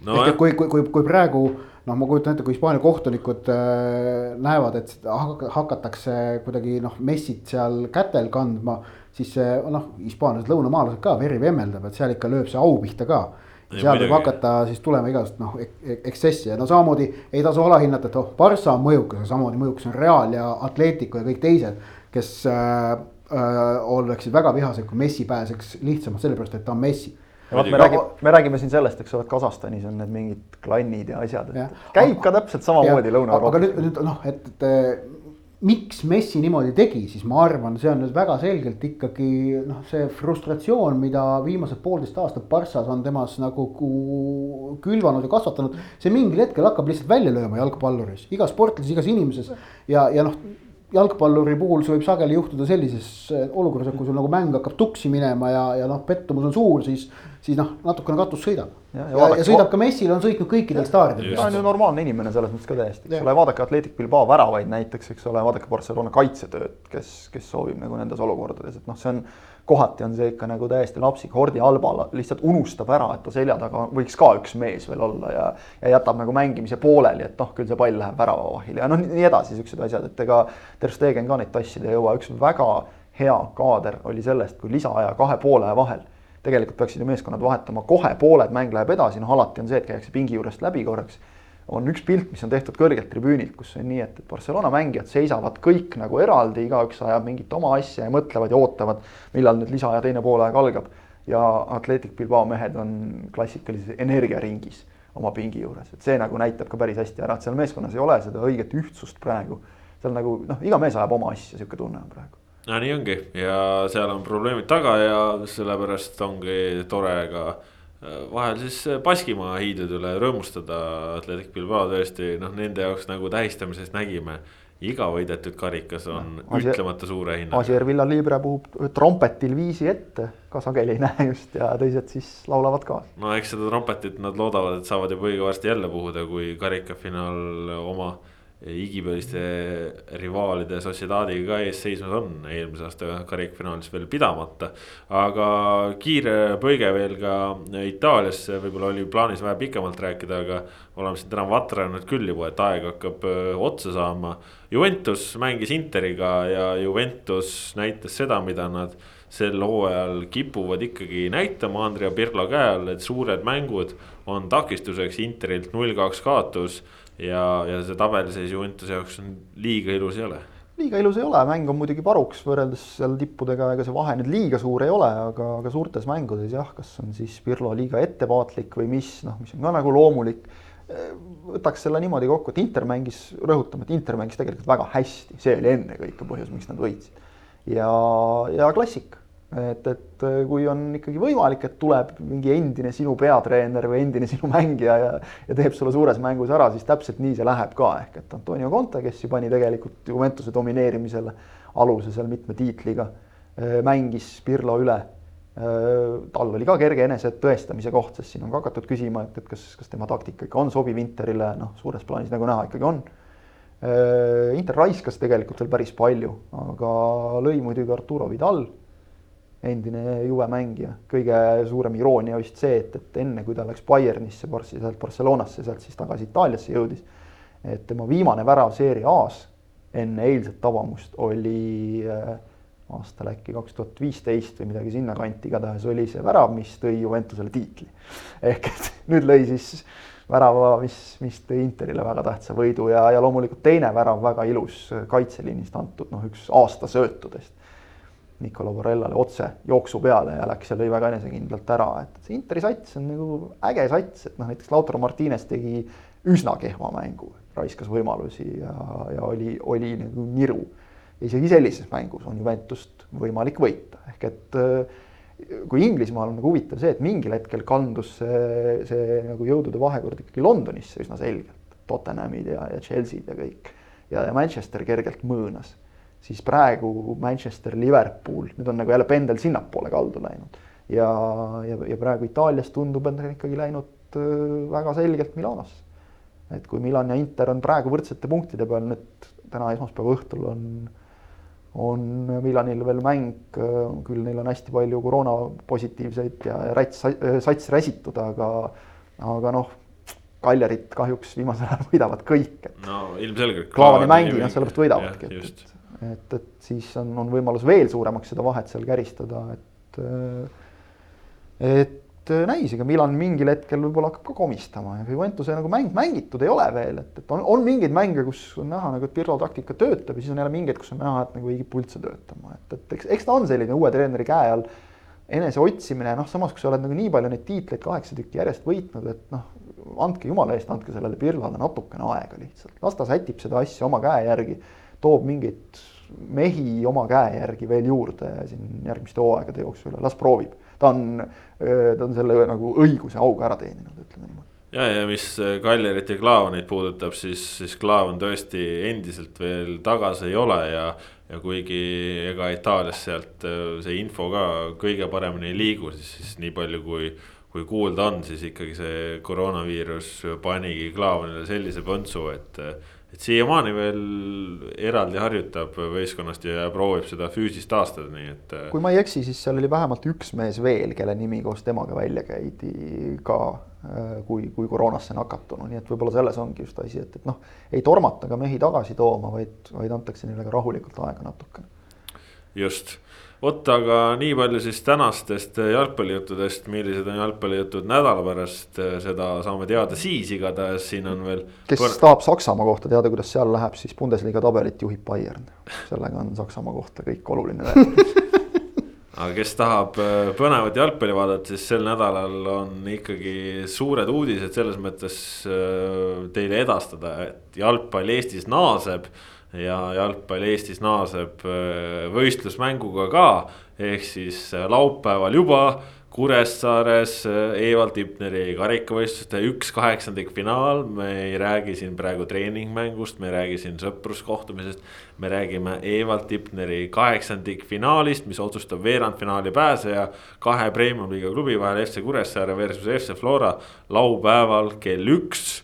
no,. ehk et kui, kui, kui, kui praegu noh, ma kujutan ette, kui Hispaania kohtunikud äh, näevad, et hakatakse kuidagi noh, messit seal kätel kandma, siis see noh, hispaanlased, lõunamaalased ka, veri vemmeldab, et seal ikka lööb see au pihta ka. seal võib hakata siis tulema igasugust noh eksessi ja no samamoodi ei tasu alahinnata, et oh, Barca on mõjukas, aga samamoodi mõjukas on Real ja Atletico ja kõik teised, kes äh, äh, oleksid väga vihased, kui Messi pääseks lihtsamalt, sellepärast et ta on Messi ja vot me räägime, me räägime siin sellest, eks ole, et Kasahstanis on need mingid klannid ja asjad, et käib ka täpselt samamoodi Lõuna-Euroopas. aga nüüd, nüüd noh, et, et miks Messi niimoodi tegi, siis ma arvan, see on nüüd väga selgelt ikkagi noh, see frustratsioon, mida viimased poolteist aastat Barssas on temas nagu külvanud ja kasvatanud. see mingil hetkel hakkab lihtsalt välja lööma jalgpalluris, igas sportlases, igas inimeses ja, ja noh jalgpalluri puhul see võib sageli juhtuda sellises äh, olukorras, et kui sul nagu mäng hakkab tuksi minema ja, ja noh, pettumus on suur, siis, siis noh, natukene katus sõidab. ja, ja, ja, sõidab ka Messil, on sõitnud kõikidel stardidel. ta on ju normaalne inimene selles mõttes ka täiesti, eks ole, vaadake Atletic Bilbao väravaid näiteks, eks ole, vaadake Barcelona kaitsetööd, kes, kes soovib nagu nendes olukordades, et noh, see on kohati on see ikka nagu täiesti lapsik, Hordi Alba lihtsalt unustab ära, et ta selja taga võiks ka üks mees veel olla ja, ja jätab nagu mängimise pooleli, et noh, küll see pall läheb väravavahile ja noh, nii edasi, siuksed asjad, et ega Ter Stegen ka neid tassida ei jõua, üks väga hea kaader oli sellest, kui lisaaja kahe poole vahel. Tegelikult peaksid ju meeskonnad vahetama kohe pooled, mäng läheb edasi, noh alati on see, et käiakse pingi juurest läbi korraks on üks pilt, mis on tehtud kõrgelt tribüünilt, kus on nii, et, et Barcelona mängijad seisavad kõik nagu eraldi, igaüks ajab mingit oma asja ja mõtlevad ja ootavad, millal nüüd lisaaja teine poolaeg algab. ja Atletic Bilbao mehed on klassikalises energiaringis oma pingi juures, et see nagu näitab ka päris hästi ära, et seal meeskonnas ei ole seda õiget ühtsust praegu. seal nagu noh, iga mees ajab oma asja, sihuke tunne on praegu no nii ongi ja seal on probleemid taga ja sellepärast ongi tore ka vahel siis Baskimaa hiidede üle rõõmustada, Atletic Bilbao tõesti noh, nende jaoks nagu tähistamises nägime. iga võidetud karikas on no, ütlemata suure hinnaga. Asier Villalibre puhub trompetil viisi ette, ka sageli ei näe just ja teised siis laulavad kaasa. no eks seda trompetit nad loodavad, et saavad juba õige varsti jälle puhuda, kui karikafinaal oma igipõliste rivaalide Sociedadiga ka ees seismas on, eelmise aasta karikfinaalis veel pidamata. aga kiire põige veel ka Itaaliasse, võib-olla oli plaanis vähe pikemalt rääkida, aga oleme siin täna vatranud küll juba, et aeg hakkab otsa saama. Juventus mängis Interiga ja Juventus näitas seda, mida nad sel hooajal kipuvad ikkagi näitama Andrea Pirlo käe all, et suured mängud on takistuseks Interilt null kaks kaotus ja, ja see tabeliseis Juventuse jaoks on liiga ilus ei ole liiga ilus ei ole, mäng on muidugi paruks võrreldes seal tippudega, ega see vahe nüüd liiga suur ei ole, aga, aga suurtes mängudes jah, kas on siis Pirlo liiga ettevaatlik või mis, noh, mis on ka nagu loomulik. võtaks selle niimoodi kokku, et Inter mängis, rõhutame, et Inter mängis tegelikult väga hästi, see oli ennekõike põhjus, miks nad võitsid. ja, ja klassika et, et äh, kui on ikkagi võimalik, et tuleb mingi endine sinu peatreener või endine sinu mängija ja, ja teeb sulle suures mängus ära, siis täpselt nii see läheb ka, ehk et Antonio Conte, kes ju pani tegelikult Juventuse domineerimisele aluse seal mitme tiitliga, äh, mängis Pirlo üle. Äh, tal oli ka kerge enesetõestamise koht, sest siin on ka hakatud küsima, et, et kas, kas tema taktika ikka on sobiv Interile, noh, suures plaanis nagu näha, ikkagi on. Inter raiskas tegelikult veel päris palju, aga lõi muidugi Arturo Vidal endine juve mängija, kõige suurem iroonia vist see, et, et enne kui ta läks Bayernisse, sealt Barcelonasse, sealt siis tagasi Itaaliasse jõudis. et tema viimane värav Serie A-s enne eilset tabamust oli äh, aastal äkki kaks tuhat viisteist või midagi sinnakanti, igatahes oli see värav, mis tõi Juventusele tiitli. ehk et nüüd lõi siis värava, mis, mis tõi Interile väga tähtsa võidu ja, ja loomulikult teine värav väga ilus kaitseliinist antud, noh, üks aasta söötudest Nicola Borrellale otse jooksu peale ja läks ja lõi väga enesekindlalt ära, et see Interi sats on nagu äge sats, et noh, näiteks Lautaro Martines tegi üsna kehva mängu, raiskas võimalusi ja, ja oli, oli nagu niru. isegi sellises mängus on Juventust võimalik võita, ehk et äh, kui Inglismaal on nagu huvitav see, et mingil hetkel kandus see, see nagu jõudude vahekord ikkagi Londonisse üsna selgelt, Tottenhamid ja, ja Chelsea'd ja kõik. ja, ja Manchester kergelt mõõnas siis praegu Manchester, Liverpool, nüüd on nagu jälle pendel sinnapoole kaldu läinud. ja, ja, ja praegu Itaalias tundub, et on ikkagi läinud väga selgelt Milanosse. et kui Milan ja Inter on praegu võrdsete punktide peal, nüüd täna esmaspäeva õhtul on, on Milanil veel mäng, küll neil on hästi palju koroona positiivseid ja räts, sats räsitud, aga, aga noh Kaljarit kahjuks viimasel ajal võidavad kõik. no ilmselgelt. Klaavani mängi, noh sellepärast võidavadki, et, et et, siis on, on võimalus veel suuremaks seda vahet seal käristada, et et näis, ega Milan mingil hetkel võib-olla hakkab ka komistama ja Juventuse nagu mäng mängitud ei ole veel, et, et on, on mingeid mänge, kus on näha nagu, et Pirlo taktika töötab ja siis on jälle mingeid, kus on näha, et nagu ei kipu üldse töötama, et, et eks, eks ta on selline uue treeneri käe all. Eneseotsimine, noh, samas kui sa oled nagu nii palju neid tiitleid kaheksa tükki järjest võitnud, et noh, andke jumala eest, andke sellele Pirlale natukene aega lihtsalt, las ta sätib seda asja oma käe järgi, toob mingeid mehi oma käe järgi veel juurde siin järgmiste hooaegade jooksul ja las proovib. ta on, ta on selle nagu õiguse auga ära teeninud, ütleme niimoodi ja, ja mis Kallerit ja Klaavanit puudutab, siis, siis Klaavan tõesti endiselt veel tagasi ei ole ja. ja kuigi ega Itaalias sealt see info ka kõige paremini ei liigu, siis, siis nii palju kui kui kuulda on, siis ikkagi see koroonaviirus panigi Klaavanile sellise põntsu, et et siiamaani veel eraldi harjutab võistkonnast ja proovib seda füüsist taastada, nii et. kui ma ei eksi, siis seal oli vähemalt üks mees veel, kelle nimi koos temaga välja käidi ka äh, kui, kui koroonasse nakatunu, nii et võib-olla selles ongi just asi, et, et noh, ei tormata ka mehi tagasi tooma, vaid, vaid antakse neile ka rahulikult aega natukene. just vot, aga nii palju siis tänastest jalgpallijuttudest, millised on jalgpallijutud nädala pärast, seda saame teada siis, igatahes siin on veel. kes Põr... tahab Saksamaa kohta teada, kuidas seal läheb, siis Bundesliga tabelit juhib Bayern. sellega on Saksamaa kohta kõik oluline rääkida aga kes tahab äh, põnevat jalgpalli vaadata, siis sel nädalal on ikkagi suured uudised selles mõttes teile edastada, et jalgpall Eestis naaseb ja jalgpall Eestis naaseb äh, võistlusmänguga ka. ehk siis äh, laupäeval juba Kuressaares äh, Evald Tipneri karikavõistluste üks kaheksandik finaal, me ei räägi siin praegu treeningmängust, me ei räägi siin sõpruskohtumisest. me räägime Evald Tipneri kaheksandik finaalist, mis otsustab veerandfinaali pääseja kahe premium-liiga klubi vahel FC Kuressaare versus FC Flora laupäeval kell üks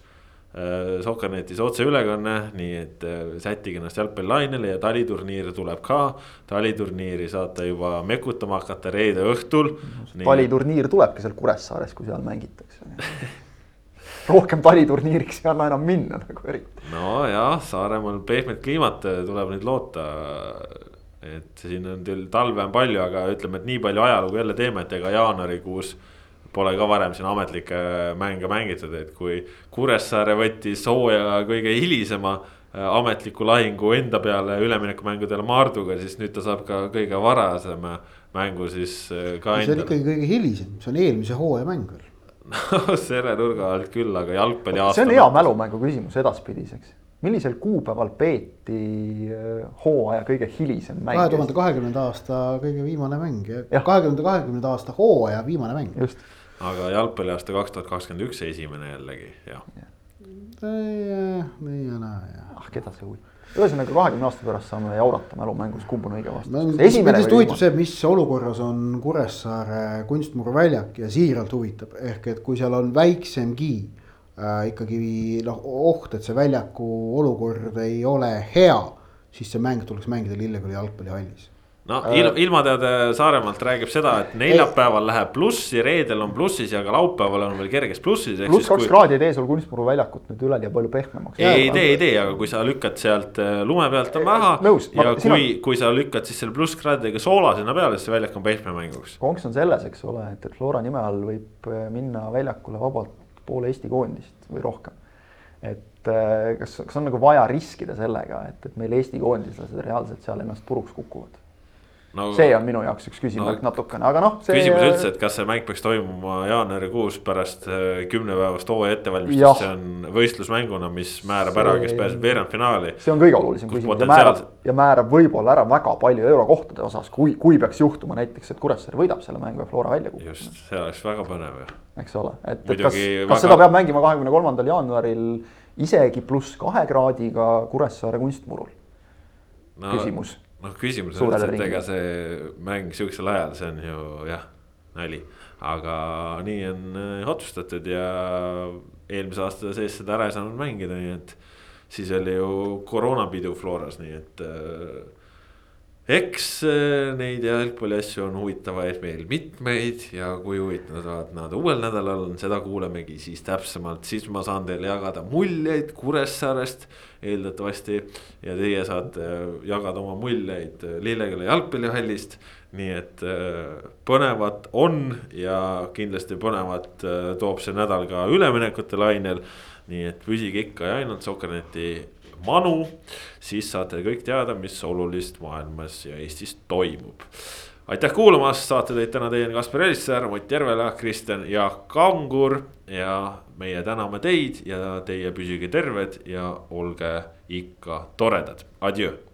Äh, Soker.netis otseülekanne, nii et äh, sättige ennast jalgpallilainele ja taliturniir tuleb ka. taliturniiri saate juba mekutama hakata reede õhtul. taliturniir tulebki seal Kuressaares, kui seal mängitakse rohkem taliturniiriks ei anna enam minna nagu eriti. nojah, Saaremaal pehmet kliimat äh, tuleb nüüd loota. et siin on teil talve on palju, aga ütleme, et nii palju ajalugu jälle teeme, et ega jaanuarikuus Pole ka varem siin ametlikke mänge mängitud, et kui Kuressaare võttis hooaja kõige hilisema äh, ametliku lahingu enda peale üleminekumängudele Maarduga, siis nüüd ta saab ka kõige varasema mängu siis äh, ka see on ikkagi kõige hilisem, see on eelmise hooaja mäng veel no selle nurga alt küll, aga jalgpalli aasta. see on hea mälumängu küsimus edaspidiseks. millisel kuupäeval peeti äh, hooaja kõige hilisem mäng? kahe tuhande kahekümnenda aasta kõige viimane mäng ja kahe tuhande kahekümnenda aasta hooaja viimane mäng. just aga jalgpalliaasta kaks tuhat kakskümmend üks esimene jällegi, jah. nii ja naa ja. ah, keda see huvitab ühesõnaga kahekümne aasta pärast saame jaurata mälumängus, kumb on õige vastus. mind lihtsalt huvitab see, mis olukorras on Kuressaare kunstmuru väljak ja siiralt huvitab, ehk et kui seal on väiksemgi äh, ikkagi noh, oht, et see väljaku olukord ei ole hea, siis see mäng tuleks mängida Lilleküla jalgpallihallis no äh, ilm, ilmateade Saaremaalt räägib seda, et neljapäeval ei. läheb plussi, reedel on plussis ja ka laupäeval on veel kerges plussis. pluss kaks kui... kraadi ei tee sul kunstmuru väljakut nüüd üleliia palju pehmemaks. ei, ei tee, ei tee, aga kui sa lükkad sealt äh, lume pealt on maha. ja kui on..., kui sa lükkad siis selle plusskraadidega soola sinna peale, siis see väljak on pehme mänguks. konks on selles, eks ole, et, et Flora nime all võib äh, minna väljakule vabalt poole Eesti koondist või rohkem. et kas, kas on nagu vaja riskida sellega, et, et meil Eesti koondislased reaalselt seal ennast puruks kukuvad no,. see on minu jaoks üks küsimärk no, natukene, aga noh see.... küsimus üldse, et kas see mäng peaks toimuma jaanuarikuus pärast äh, kümnepäevast hooaja ettevalmistust, see on võistlusmänguna, mis määrab see... ära, kes pääseb veerandfinaali. see on kõige olulisem küsimus potentsiaal... ja määrab, ja määrab võib-olla ära väga palju eurokohtade osas, kui, kui peaks juhtuma näiteks, et Kuressaare võidab selle mängu ja Flora välja kukub. just, see oleks väga põnev ju. eks ole, et, et kas, väga... kas seda peab mängima kahekümne kolmandal jaanuaril isegi pluss kahe kraadiga Kuressaare kunstmurul no.? küsimus noh, küsimus on et ega see mäng sihukesel ajal, see on ju jah, nali. aga nii on äh, otsustatud ja eelmise aasta sees seda ära ei saanud mängida, nii et siis oli ju koroonapidu Floras, nii et äh, eks äh, neid jalgpalli asju on huvitavaid meil mitmeid ja kui huvitavad nad uuel nädalal on, seda kuulemegi siis täpsemalt, siis ma saan teile jagada muljeid Kuressaarest eeldatavasti. ja teie saate jagada oma muljeid Lilleküla jalgpallihallist. nii et äh, põnevat on ja kindlasti põnevat äh, toob see nädal ka üleminekute lainel. nii et püsige ikka ja ainult Sokkerneti manu, siis saate kõik teada, mis olulist maailmas ja Eestis toimub. aitäh kuulamast, saate tõid täna teieni Kaspar Elissaar, Mott Järvela, Kristjan Jaak Kangur. Ja meie täname teid ja teie püsige terved ja olge ikka toredad, adjöö